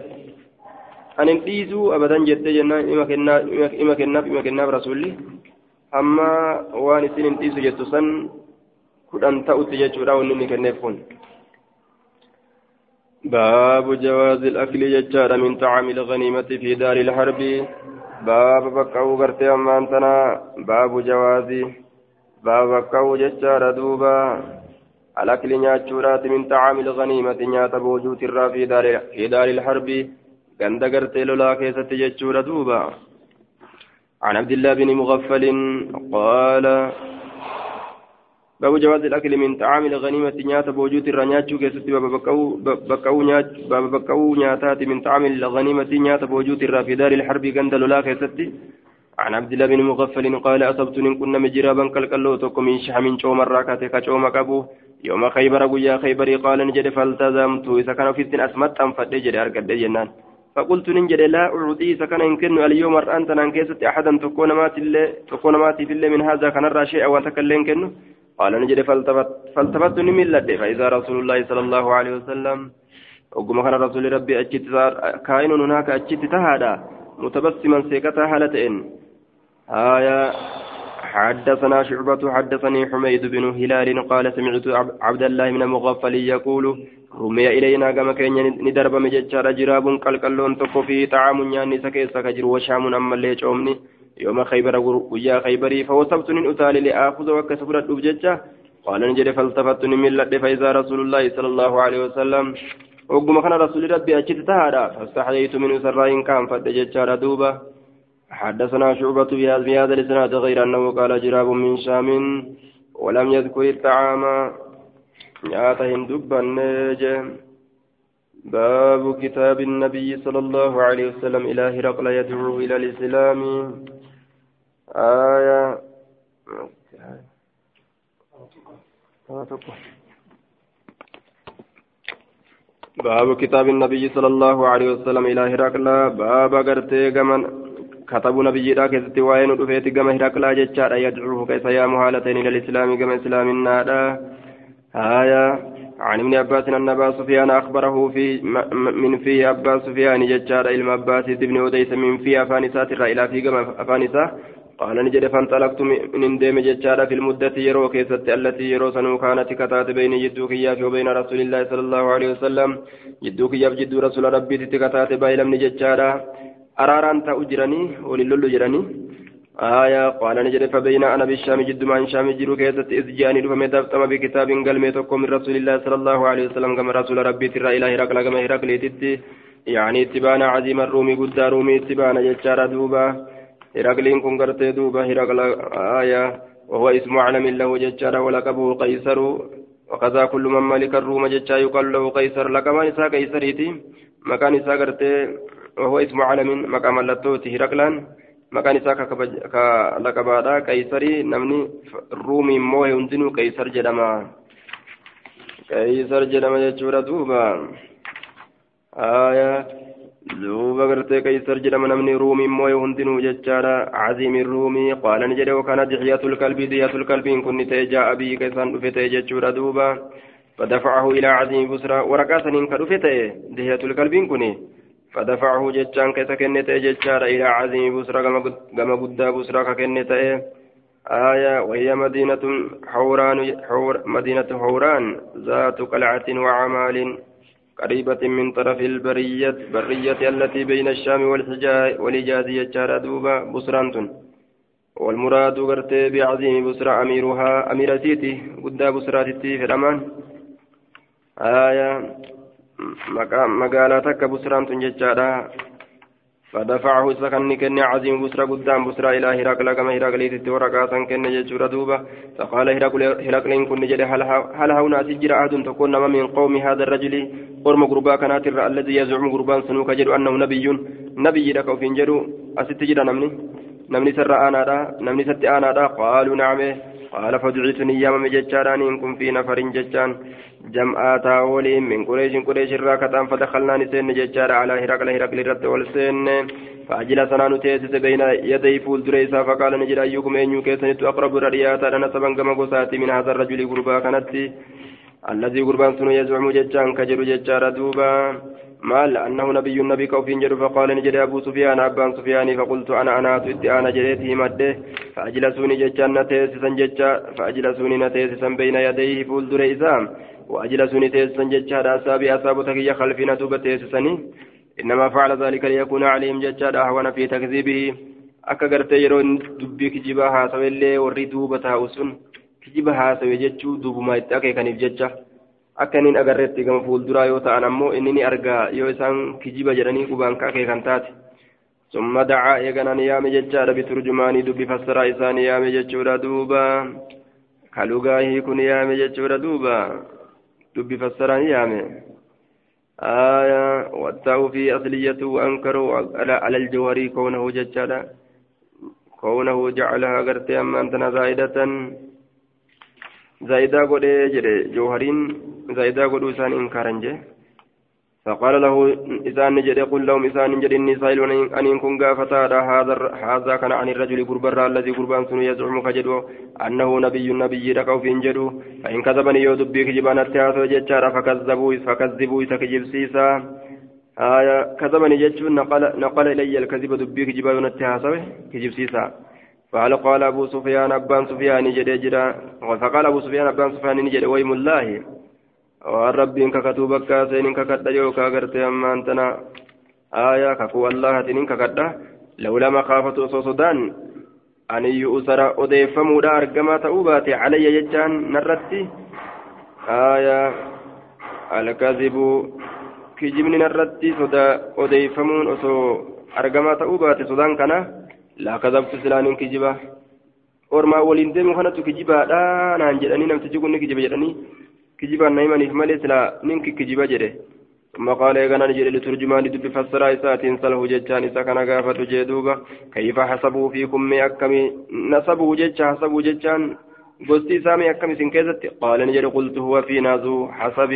أن انتيزوا أبدا جت جنة إما كناف إما كناف رسولي أما وان سن انتيزوا جت سن كدن تأتي جتشو راون نمي كناف باب جواز الأكل ججار من طعام الغنيمة في دار الحرب باب بكاو غرتي أمانتنا باب جواز باب بكاو ججار دوبا الأكل نياتشورات من طعام الغنيمة نيات بوجود الرا في دار في دار الحرب غند غرتي لولا كيست دوبا عن عبد الله بن مغفل قال باب جواز الأكل من طعام الغنيمة نياتا بوجود الرنياتشو كيستي باب بكاو نيات باب بكاو نياتات من طعام الغنيمة نياتا بوجود الرا في دار الحرب غند لولا كيستي عن عبد الله بن مغفل قال أصبت إن كنا مجرابا كالكلو توكو من شحم شوم الراكات كشوم كابو. يوم خيبر ويا خيبري قال نجد فالتزمت. إذا كان في السن أسمت أم فدجر أرقد جنان. فقلت ننجد لا أعطي إذا كان يمكن اليوم أنت ننكست أحدا تكون ماتي تكون ماتي في الله من هذا. كان الراشي أو تكلم كنه قال نجد فالتفت فالتفت نملت فإذا رسول الله صلى الله عليه وسلم وقم كان رسول ربي أجت كائن هناك أجت تهادا. متبسما سيكتا هالتين آية حدثنا شعبة حدثني حميد بن هلال قال سمعت عبد الله من مغفل يقول رمي إلينا كما كان ندرب مججار جراب قلقلون تقو فيه طعام يعني سكيس كجر وشام أما اللي جومني يوم خيبر ويا خيبري فوصبت من أتالي لآخذ وكسفرت أبججة قال نجد فالتفت من لد فإذا رسول الله صلى الله عليه وسلم. وقم كان رسول ربي أجد تهادا فاستحييت من سراين كان فدججار دوبة حدثنا شعبة بهذا الإسناد غير أنه قال جراب من شام ولم يذكر الطعام. ياتهم دبا باب كتاب النبي صلى الله عليه وسلم إلى هرقل يدعو إلى الإسلام. آية. باب كتاب النبي صلى الله عليه وسلم إلى هرقل باب قرتي كتب نبي راك وين رفيت كما هرقل جتشار يدعوه كيف يا مهالتين إلى الإسلام كما إسلام النار آية عن ابن عباس أن أبا سفيان أخبره في من في أبا سفيان ججار إلى عباس بن أديس من في أفانسات إلى في قم أفانسة قال نجد فانطلقت من ديم ججار في المدة يرو كيست التي يرو سنو كانت كتات بين جدوك وبين رسول الله صلى الله عليه وسلم جدوك جد رسول ربي تكتات بايلم نججار أراران تأجرني وللل جرني آية قال نجد فبين أنا بالشام جد مع شام جرو كيست إذ جاني فما دفتم بكتاب قلمي تقوم من رسول الله صلى الله عليه وسلم كما رسول ربي ترى إلى هرقل كما هرقل تتي يعني اتبانا عظيم الرومي قد رومي اتبانا جتشارا دوبا هرقلين كن قرتي دوبا هرقل آية وهو اسم علم له جتشارا ولقبه قيصر وكذا كل من ملك الروم جتشا يقال له قيصر لقمان إسا قيصريتي مكان إسا قرتي وهو اسم علم مقام laqabaadha qaysarii namni ruumii immoo hundinuu qaysar jedhama qaysar jedhama jechuudha duuba aya duuba gartee qaysar jedhama namni ruumii immoo hundinuu jechaadha caziimi ruumii qaala ni jedhe wakana dixyatul qalbii dixyatul qalbiin kun ni ta'e jaa'a biyyi ka isaan dhufe ta'e jechuudha duuba فدفعه إلى عزيم بسرى ورقات كدفته دهية الكلبين كني فدفعه جتان كتكنت جتان إلى عزيم بسرى كما قد بسرى ككنت آية وهي مدينة حوران حور مدينة حوران ذات قلعة وعمال قريبة من طرف البرية برية التي بين الشام والحجاز يجار دوبا بسرانتون والمراد قرتي بعظيم بسرى أميرها أمير سيتي قد بسراتي في الأمان. آية مقالة تك بسرانتون ججارا فدفعه سكن كن عظيم بسرى قدام بسرى إلى هرقل كما هرقل ورقاتا كن ججور دوبا فقال هرقل هرقل كن جد هل, هنا سجر أحد تكون من قوم هذا الرجل قرم قربا كانت الذي يزعم قربان سنوك جد أنه نبي نبي لك وفين جدو أست جد نمني نمني سر آنا دا نمني ست آنا دا قالوا نعم قال فدعيتني يا مم ججاران إن كن في نفر ججان جمعاتا ولين من قريش قريش الراكتان فدخلنا نسين ججار على هرقل هرقل رد والسين فأجلسنا نتيسس بين يدي فول دريسا فقال نجد أيكم أن يكيسنت أقرب ردياتا أنا سبن كما قساتي من هذا الرجل قربا كانت الذي قربان سنو يزعم مال أنه نبي النبي كوفين جر فقال نجد أبو سفيان أبان سفيان فقلت أنا أنا أتوت أنا جريته مده فأجلسوني ججان نتيسسا ججا فأجلسوني نتيسسا بين يديه فول دريسا وأجلسوني تيسسا ججا أصابي أصاب تكي خلفنا توبة تيسسني إنما فعل ذلك ليكون عليهم ججا أهون في تكذيبه dubbii kijibaa haasawe illee warri duuba taa'u sun kijiba haasawe jechuu duubuma itti akeekaniif jecha. Akka inni agarreetti gama fuulduraa yoo ta'an ammoo inni ni argaa yoo isaan kijiba jedhanii qubaan ka akeekan taate summa dacaa eeganaan yaame jechaadha biturjumaanii dubbi fassaraa isaanii yaame jechuudha duuba kalugaahii kun yaame jechuudha duuba dubbi fassaraan yaame آية والتاء في أصليته وأنكروا على الجوهري كونه ججالا كونه جعلها قرتي أما أنتنا زائدة زائدة قد جري جوهرين زائدة قد إسان إنكارا جي فقال له إسان نجد قل لهم إسان نجد إني سائل أن يكون قافتا هذا هذا كان عن الرجل قربا الذي قربان سنو يزعم كجدو أنه نبي نبي ركو في انجدو فإن كذبني يودب بك جبان التهاثو ججارا فكذبوا فكذبوا سكجب سيسا آية كذبني ججو نقل, نقل إلي الكذب دبيك جبان التهاثو كجب فقال قال أبو سفيان أبان سفيان نجد جدا فقال أبو سفيان أبان سفيان نجد ويم الله waan rabbiin kakatu bakka seeniin kakadha yookaa gartee ammaan tana aayaa kakuu allahatiin hin kakadha lawla makaafatu osoo sodaan an yu'usara odeeffamuudha argamaa ta'uu baate calayya jechaan narratti aayaa alkazibu kijibni narratti soda odeeffamuun osoo argamaa ta'uu baate kazabtu silaaniin kijiba. Ormaa waliin deemu kanatu kijibaadha naan jedhanii namtichi kun ni kijiba jedhanii kijibaan na himaniif malee silaa ninki kijiba jedhe. ثم قال يغنى نجد لترجمان دب فسر إسات سله ججان إسا كان غافة جدوبا كيف حسبوا فيكم مي أكمي نسبوا جج حسبوا ججان قلت سامي أكمي سنكيزت قال نجد قلت هو في نازو حسب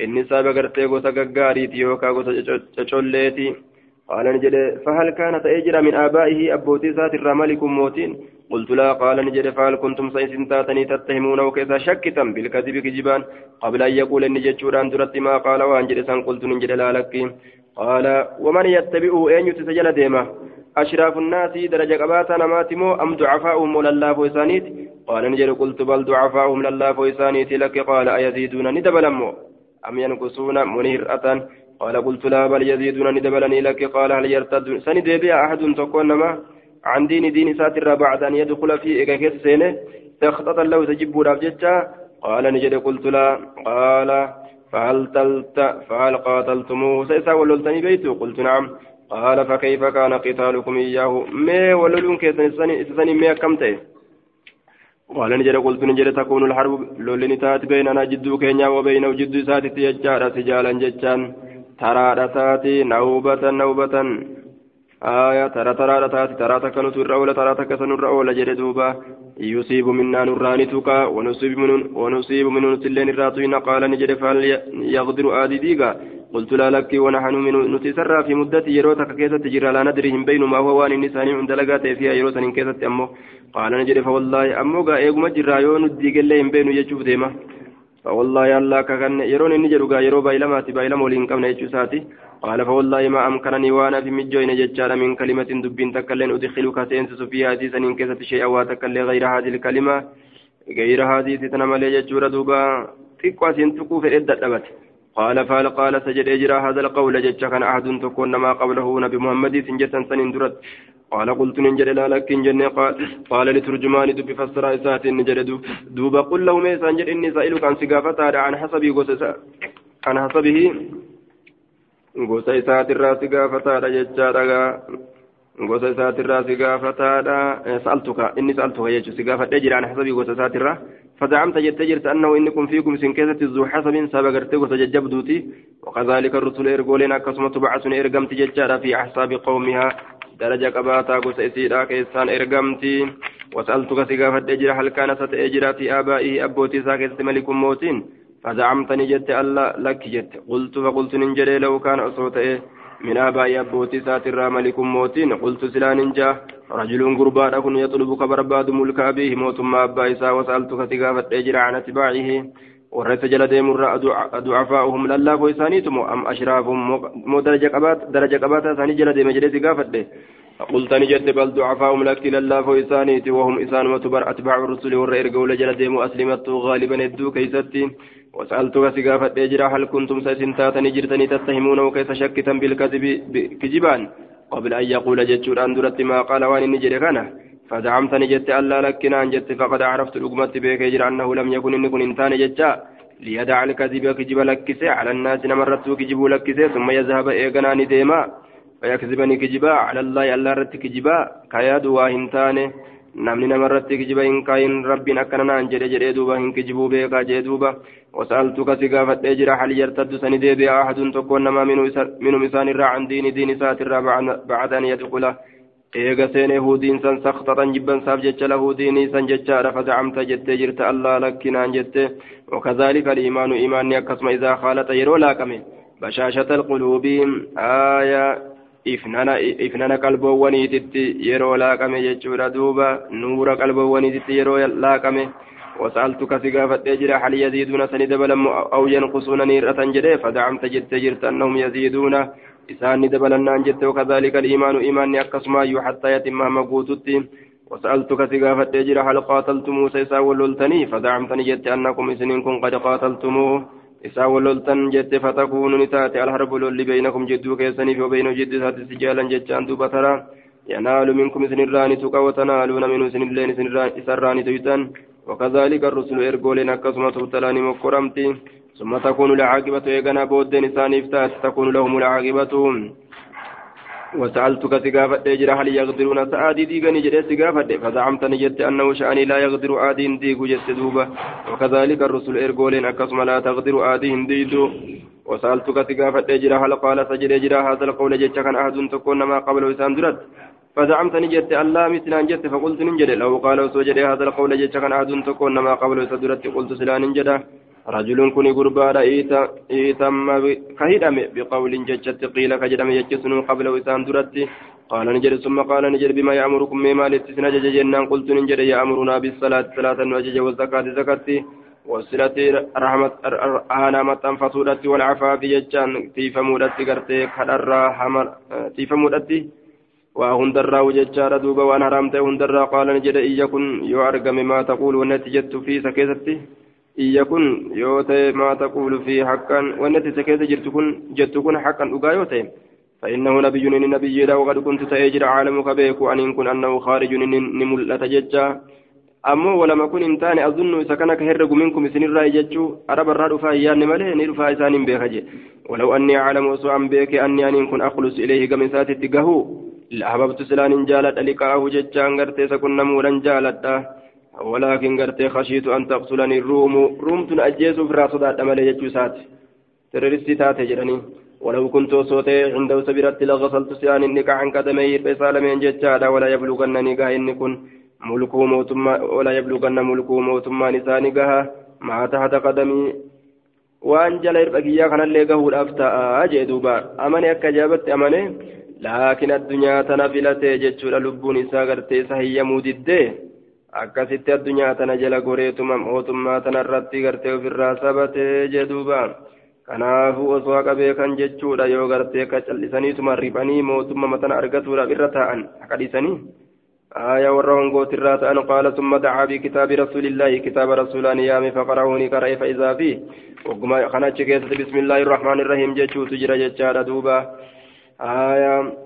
إني سابق قرتي قوتا قاريتي يوكا قوتا تشوليتي قال نجد فهل كانت أجرى من آبائه أبوتي سات الرمالك موتين قلت لا. قال نجد فهل كنتم سيسن تاتني تتهمون وكذا شكتا بالكذب كجبان قبل أن يقول إن جتشوران درت ما قال وأنجد سان؟ قلت نجد لا لك. قال ومن يتبعه أين يتسجل ديما أشراف الناس درجة قباتا نماتمو أم ضعفاؤهم لله فويسانيت؟ قال نجد قلت بل ضعفاؤهم لله فويسانيت لك. قال أيزيدون ندبلمو؟ أم ينقصون منيرة قال قلت لا بل يزيدون ندبلني لك قال هل يرتد؟ سند بها أحد تكون ما عن دين دين ساتر بعد أن يدخل في إيكاكيس سينه تخطط له تجب رابجتا قال نجد قلت لا. قال فهل تلت فهل قاتلتموه؟ سيسا وللتني بيته قلت نعم. قال فكيف كان قتالكم إياه؟ ما وللون كيسني ما كمته قال نجد قلت نجد تكون الحرب لولن تات بيننا جدو كينيا وبينه جدو ساتي تيجار سجالا جتان ترى تاتي نوبة نوبة آية ترى ترى تاتي ترى تكن ترى ترى تكسن الرأول جد دوبا يصيب منا نوراني توكا ونصيب من ونصيب من سلين الراتين قال نجد فهل يغدر آدي ديغا قلت لا لك ونحن من نتسرى في مدة يروتك كيسة تجرى لا ندري هم بين ما هو وان النسان عند لقات فيها يروتا كيسة أمه قال نجري فوالله أمه قا إيقو مجرى يون الديق اللي بين يجوب ديما فوالله الله كان يرون إني جرى يرو بايلماتي بايلم ولين كمنا يجوساتي قال فوالله ما أمكنني وأنا في مجوين ججار من كلمة دبين تكلين أدخلك سينسس فيها سنين كيسة شيئا واتكلي غير هذه الكلمة. غير هذه تتنمى لي ججور دوبا تقوى سينتقو في دبت قال فهل قال سجد اجرا هذا القول جج كان عهد تكون ما قبله نبي محمد سنجتا سنين درت. قال قلت ننجر لا لك جنة قال, قال لترجمان دب فسر إسات نجر دوب قل له ميسا نجر إني سائلك عن سقافة عن حسب قصص عن حسبه. قصة إسات الراس قافة ججارا gosa isaatirraa si gaafataadha. Sa'altuka inni sa'altuka jechuun si gaafadhee jira an hasabii gosa isaatirraa. فزعمت جت جرت أنه إنكم فيكم سنكسة ذو حسب سبق ارتقو سججبدوتي وكذلك الرسل إرقولين أكسمة بعث إرقمت ججارة في أحساب قومها درجة قباتا قس إسيرا كيسان إرقمتي وسألتك سقافة أجرا هل كان ستأجرا في آبائه أبوتي ساكست ملك موتين فزعمتني جت ألا لك جت قلت فقلت ننجري لو كان أصوت من آباء أبوتي ساتر ملك موتين قلت سلان جا رجل قربان أكون يطلبك برباد ملك أبيه موت ما أبا إسا وسألتك تقافة أجر عن أتباعه ورث جل ديم ضعفاؤهم لله فويسانيتم أم أشرافهم مو درجة قبات درجة قبات ثاني جل ديم جل تقافة قلت نجد بل ضعفاؤهم لك لله فويسانيت وهم إسان وتبر أتباع الرسل والرئير قول جل ديم أسلمت غالبا الدو كيستين وسألتك سقافة إجرا هل كنتم سيسنتاتني جرتني تتهمون وكيف شكتا بالكذب كجبان قبل أن يقول جتشور أن درت ما قال وأن نجر كان فزعمتني جت ألا لكنا أن جت فقد عرفت الأقمة بك يجرى أنه لم يكن إن كن إنسان جتا ليدع الكذب كجب لكسي على الناس نمرت كجب لكسي ثم يذهب إيقنا نديما فيكذبني كجبا على الله ألا رت كجبا كياد واهنتانه namni namarratti kijiba hin kaayin rabbiin akkana naan jedhe jedhee duuba hin kijibuu beekaa jee duuba wasaaltuka si gaafadhee jira hal yartaddu sani deebi'a ahadun tokkoon namaa minum isaan irraa can diini diin isaatirraa bacda an yadkula eega seene huudiin san sakxatan jibbansaaf jecha lahu diinii san jechaadha fazacamta jettee jirta allaa lakkinaan jette wakadhalika aliimaanu imaanni akkasuma idaa khaalata yeroo laaqame bashaashata alquluubii aayaa ifnana qalboowwaniititti yeroo laaqame jechuudha duuba. Nuura qalboowwaniititti yeroo laaqame. وسألتك سقافة جرا هل يزيدون سند بلم أو ينقصون نيرة جري فزعمت جت جرت أنهم يزيدون إسان دبلنا جت وكذلك الإيمان إيمان أكسما حتى يتم مقوتت وسألتك سقافة جرا هل قاتلت موسى وللتني فزعمتني جت أنكم إسنين قد قاتلتموه walloltan jette fatakuunu ni taate. Alharbu lolli beynakum jidduu keessaniif وبين جد سات سجالا جتان دوبا ترى ينال منكم سنران تقى وتنالون منه سنلين سران تيتان وكذلك الرسل إرقولين أكسما تبتلاني مقرمتي ثم تكون العاقبة يغنى بودين ثاني تكون لهم العاقبة وسألتك سقافة جرى هل يقدرون سعادي ديغني جرى سقافة فزعمتني جدت أنه شأني لا يقدر آدين ديغو جدت دوبة. وكذلك الرسل إرقولين أكسم لا تقدر آدين ديدو وسألتك سقافة جرى هل قال سجد جرى هذا القول جدت كان أحد تكون ما قبل وسان درت. فزعمتني جدت ألا مثل جدت فقلت ننجد لو قال سجد هذا القول جدت كان أحد تكون ما قبل وسان درت. قلت سلا ننجده رجل كن غربان إيتم كهدم بقول ججت قيل كجدم يجسن قبل وسان درت قال نجد ثم قال نجد بما يأمركم مما لتسنى جنان قلت نجد يأمرنا بالصلاة صلاة وجج والزكاة زكاة. والصلة رحمة أنا متن فصولة والعفاف ججان. تيف مودت قرتي كدرا حمر تيف مودت. وهندرا وججار دوبا وأنا رمت. هندرا قال نجد إيكن يعرقم ما تقول ونتجت في سكيستي maa taquulu fi haqqan wanni ati isa keessa jirtu kun jettu kun haqqan dhugaa yoo ta'e فإنه نبي نبي لا وقد كنت سأجر عالم كبيك أن يكون أنه خارج نملة ججا أمو ولم أكن إنتان أظن إذا كان كهرق منكم سن الرأي ججو أرب الراد فايان مليه نرفع إسان بيخجي ولو أني أعلم وسوء بيك أني أن كن أخلص إليه كم سات تقهو لأحببت سلان جالت ألقاه ججا أنغرتي سكن نمورا جالت ولكن قرتي خشيت أن تقتلني الروم. روم تنأجيز في راس ذات أمل يجوسات تررستي تاتي جراني. ولو كنت صوتي عند سبيرت لغسلت سيان النكا عن قدمي. فسال من ججادا ولا يبلغنني قاه إن كن ملكو موتما ولا يبلغن ملكو موتما نساني قها ما تحت قدمي. hirba kiyyaa kanallee gahuudhaaf ta'a jee duuba amane akka jaabatti amane laakiin addunyaa tana filatee jechuudha lubbuun isaa gartee isa hiyyamuu diddee akkasitti addunyaa tana jala goreetuma mootummaa tanarratti gartee ofirraa sabatee jee duuba kanaafuu osoo haqa beekan jechuudha yoo gartee akka callisaniituma riphanii mootummaa matana argatuudhaaf irra taa'an haqa dhiisanii آية ورهم قوت الراتان قال ثم دعا بكتاب رسول الله كتاب رسول نيام فقرأوني كرأي فإذا فيه وقما خناتش بسم الله الرحمن الرحيم جتشو تجرى جتشار دوبا آية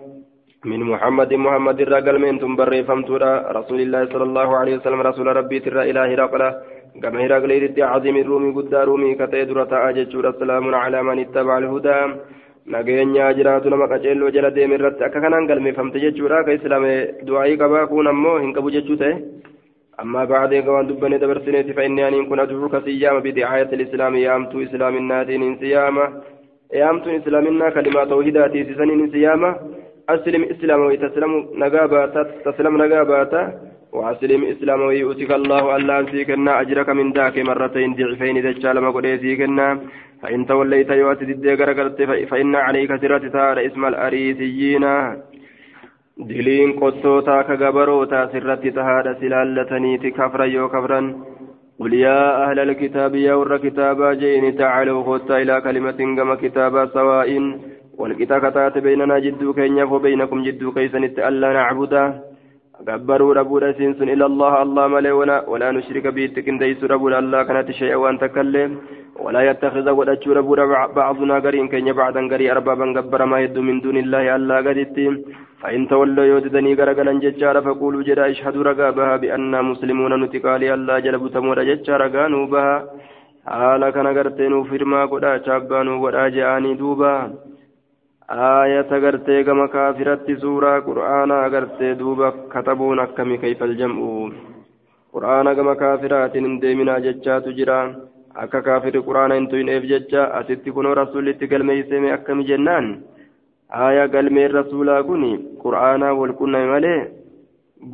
من محمد محمد الرجل من تنبر فمتورا رسول الله صلى الله عليه وسلم رسول ربي ترى إلى هرقل كما هرقل عظيم الرومي قد رومي كتيدرة أجتشور السلام على من اتبع الهدى. qaceelloo jala deeme irratti akka kanaan galmeeffamte jechuudha ka islaame du'aa'ii qabaa kun ammoo hin qabu jechuu ta'e أما بعد قوان دبني دبرسنيت فإني أن كن أدعوك سيامة بدعاية الإسلام يامت إسلام الناتين سيامة يامت إسلامنا كلمة توحيداتي سنين سيامة أسلم إسلام وتسلم نقابات تسلم نقابات وأسلم إسلام ويؤتك الله ألا أنسيكنا أجرك من ذاك مرتين ضعفين دجال ما قد يسيكنا فإن توليت يواتي الدقر فإن عليك سرة تار إسم الأريسيين. دلين قصوتا كغبروتا سرة تهاد سلالتنيت كفرا يو كفرا قل يا أهل الكتاب يا ور كتابا جئن تعالوا خذت إلى كلمة كما كتابا سواء. والكتاب بيننا جدو كينيا وبينكم جدو كيسن ألا نعبده gabbaruu dhabuudha isiin sun ila allah allah malee walaa nushrika biitti qindeeysu dhabuudha allah kanatti shay'a waan takkaillee walaa yattakiza godhachuu dhabuudha bacdunaa gariin keenya bacdan garii arbaaban gabbaramaa hedduu min duuni illaahi allah gaditti فإن تولوا يوددني غرغلا ججارا فقولوا جدا اشهدوا رقا بها بأننا مسلمون نتقالي الله جلب تمور ججارا قانوا بها حالا كان غرتين فرما قدا شابانوا ودا جاني دوبا آية غرتي كما كافرت سورة قرآن غرتي دوبا كتبون أكمي كيف الجمع قرآن كما كافرات اندمنا ججات جرا akka kaafiri quraana hin tuyneef jecha asitti kunoo rasuullitti galmeeyseme akkami jennaan aya galmeen rasuulaa kun qur'aanaa walqunname malee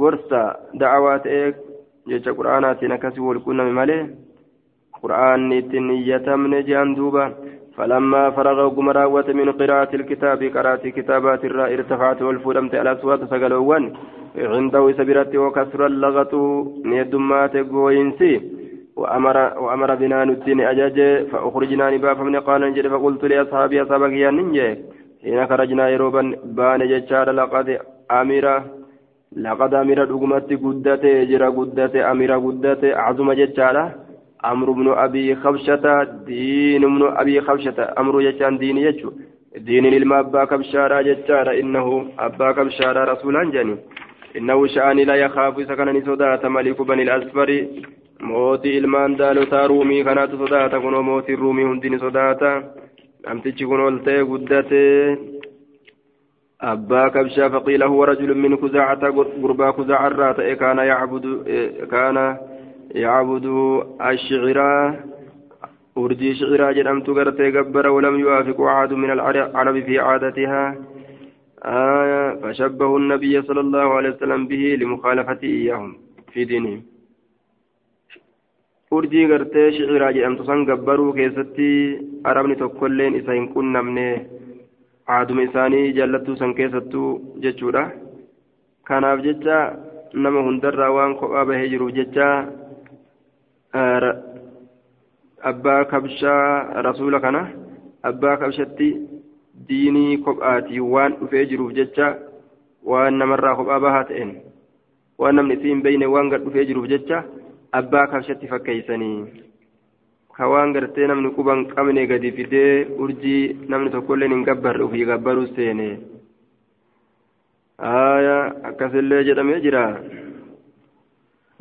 gorsa da'awaa ta'ee jecha qur'aanaatiin akkasii walqunname malee qur'aanni ittiin iyyatamne jehan duuba فلما فرغ وقم راوت من قراءة الكتاب قرأت كتابات الراء ارتفعت والفودمت على أصوات سقلوان. عنده سبرت وكسر اللغة نيدمات قوينسي وأمر وأمر بنا ندين أجاج فأخرجنا نباف من قال نجد فقلت لأصحابي أصحابك يا ننجي. حين خرجنا يروبا بان ججار لقد أمير لقد أمير دقمت قدت جرى قدت أمير قدت أعظم ججارة أمر بن أبي خبشة دين بن أبي خبشة. أمر جتان دين يجو. دين للما أبا كبشارة جتارة إنه أبا كبشارة رسولا جاني. إنه شأني لا يخاف سكنني صداة ملك بني الأسفر موتي إلمان دالوتا رومي كانت صداة كنو موتي الرومي هندين صداة أمتج كنو التي قدتي أبا كبشا فقيل هو رجل من خزاعة قربا خزاعة الرات. كان يعبد كان يعبد الشعراء أرجي شعراء جرمت قرتي قبر ولم يوافق أحد من العرب في عادتها آية فشبه النبي صلى الله عليه وسلم به لمخالفته إياهم في دينهم gartee shiciraa jedhamtu san gabbaruu keessatti arabni tokkolleen isa hin qunnamne aaduma isaanii jaallattuu san keessattuu jechuudha kanaaf jecha nama hundarraa waan kophaa bahee jiruuf jecha abbaa kabshaa rasuula kana abbaa kabshatti diinii kophaatii waan dhufee jiruuf jecha waan namarraa kophaa bahaa ta'een waan namni isii hin beeyne waan gad dhufee jiruuf jecha abbaa kabshatti fakkeeysanii ka waan gartee namni quban qabne gadi fidee urjii namni tokkolleen hin gabbarre ufii gabbaruu seene akkasillee jedhamee jira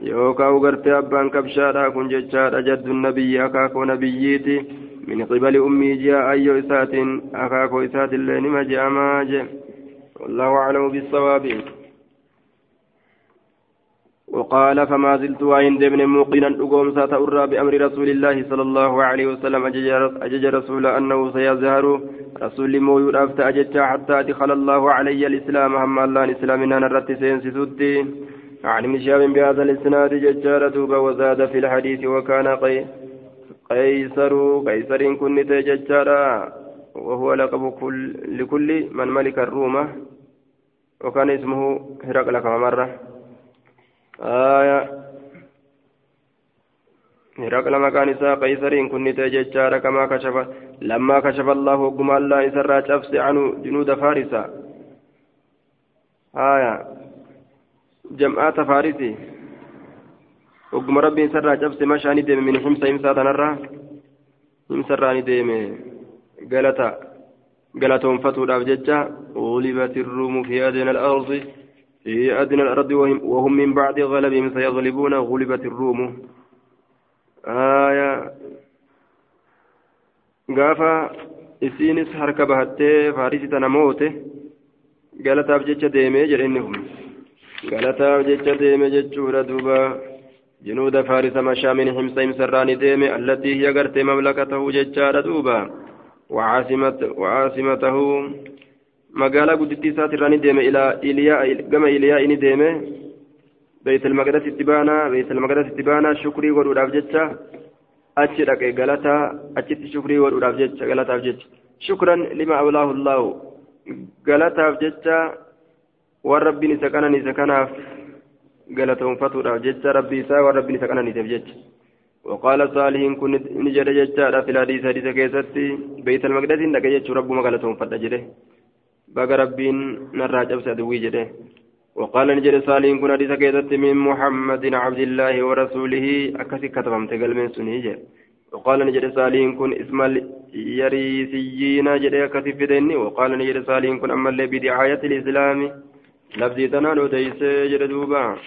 yookaan gartee abbaan kabshaadha kun jechaadha jadduun nabiyyi akaakoo nabiyyiiti min qibali ummii ji'a ayyoo isaatiin akaakoo isaatillee nima je'amaa je wallahu aclamu bisawaabi وقال فما زلت وإن دبن موقنا أقوم ساتأرى بأمر رسول الله صلى الله عليه وسلم أجج رسول أنه سيظهر رسول موجود أفتى أجج حتى أدخل الله علي الإسلام هم الله الإسلام إن نرت سينسي عن ابن شهاب بهذا الإسناد ججار دوبا وزاد في الحديث وكان قي قيصر قيصر كن تججارا وهو لقب كل لكل من ملك الروم وكان اسمه هرقل كما مرة آية هرقل مكان إساء قيصر كن تججارا كما كشف لما كشف الله قم الله إسرى شفس عنه جنود فارس. آية جمعات فارسي. وقم ربي سرى جبس مشاني ديم من حمسة إمسا تنرى إمسا راني ديم قالتا قالتهم فتوا الأبججة غلبت الروم في أدنى الأرض. في أدنى الأرض وهم, وهم من بعد غلبهم سيغلبون. غلبت الروم. آية. قافا isiinis harka bahattee faarisii tana moote galataaf jecha deemee galataaf jecha deeme jechuudha duuba. جنود فارس مشى من حمص سران ديم التي هي قرت مملكته ججار دوبا وعاصمت وعاصمته مقالة قدتي ساتراني ديم إلى إلياء كما إلياء إني ديم بيت المقدس اتبانا بيت المقدس اتبانا شكري وروداف جتشا أتش لك غلطة أتش شكري وروداف جتشا غلطة جتشا شكرا لما غلطة جتشا والرب نسكنا نسكنا galatoonfatuudhaaf jecha rabbii isaa waan rabbiin isa qananiiteef jecha. وقال صالح كن نجد ججارة في الحديث حديث كيستي بيت المقدس لك يجو ربما قالتهم فتا بقى ربين نرى جبس أدوي جده وقال نجد صالح كن حديث كيستي من محمد عبد الله ورسوله أكسي كتبهم تقل من سنيجة وقال نجد صالح كن اسم اليريسيين جده أكسي فدني وقال نجد صالح كن أما اللي بدعاية الإسلام لفظي تنالو ديسي جده دوبا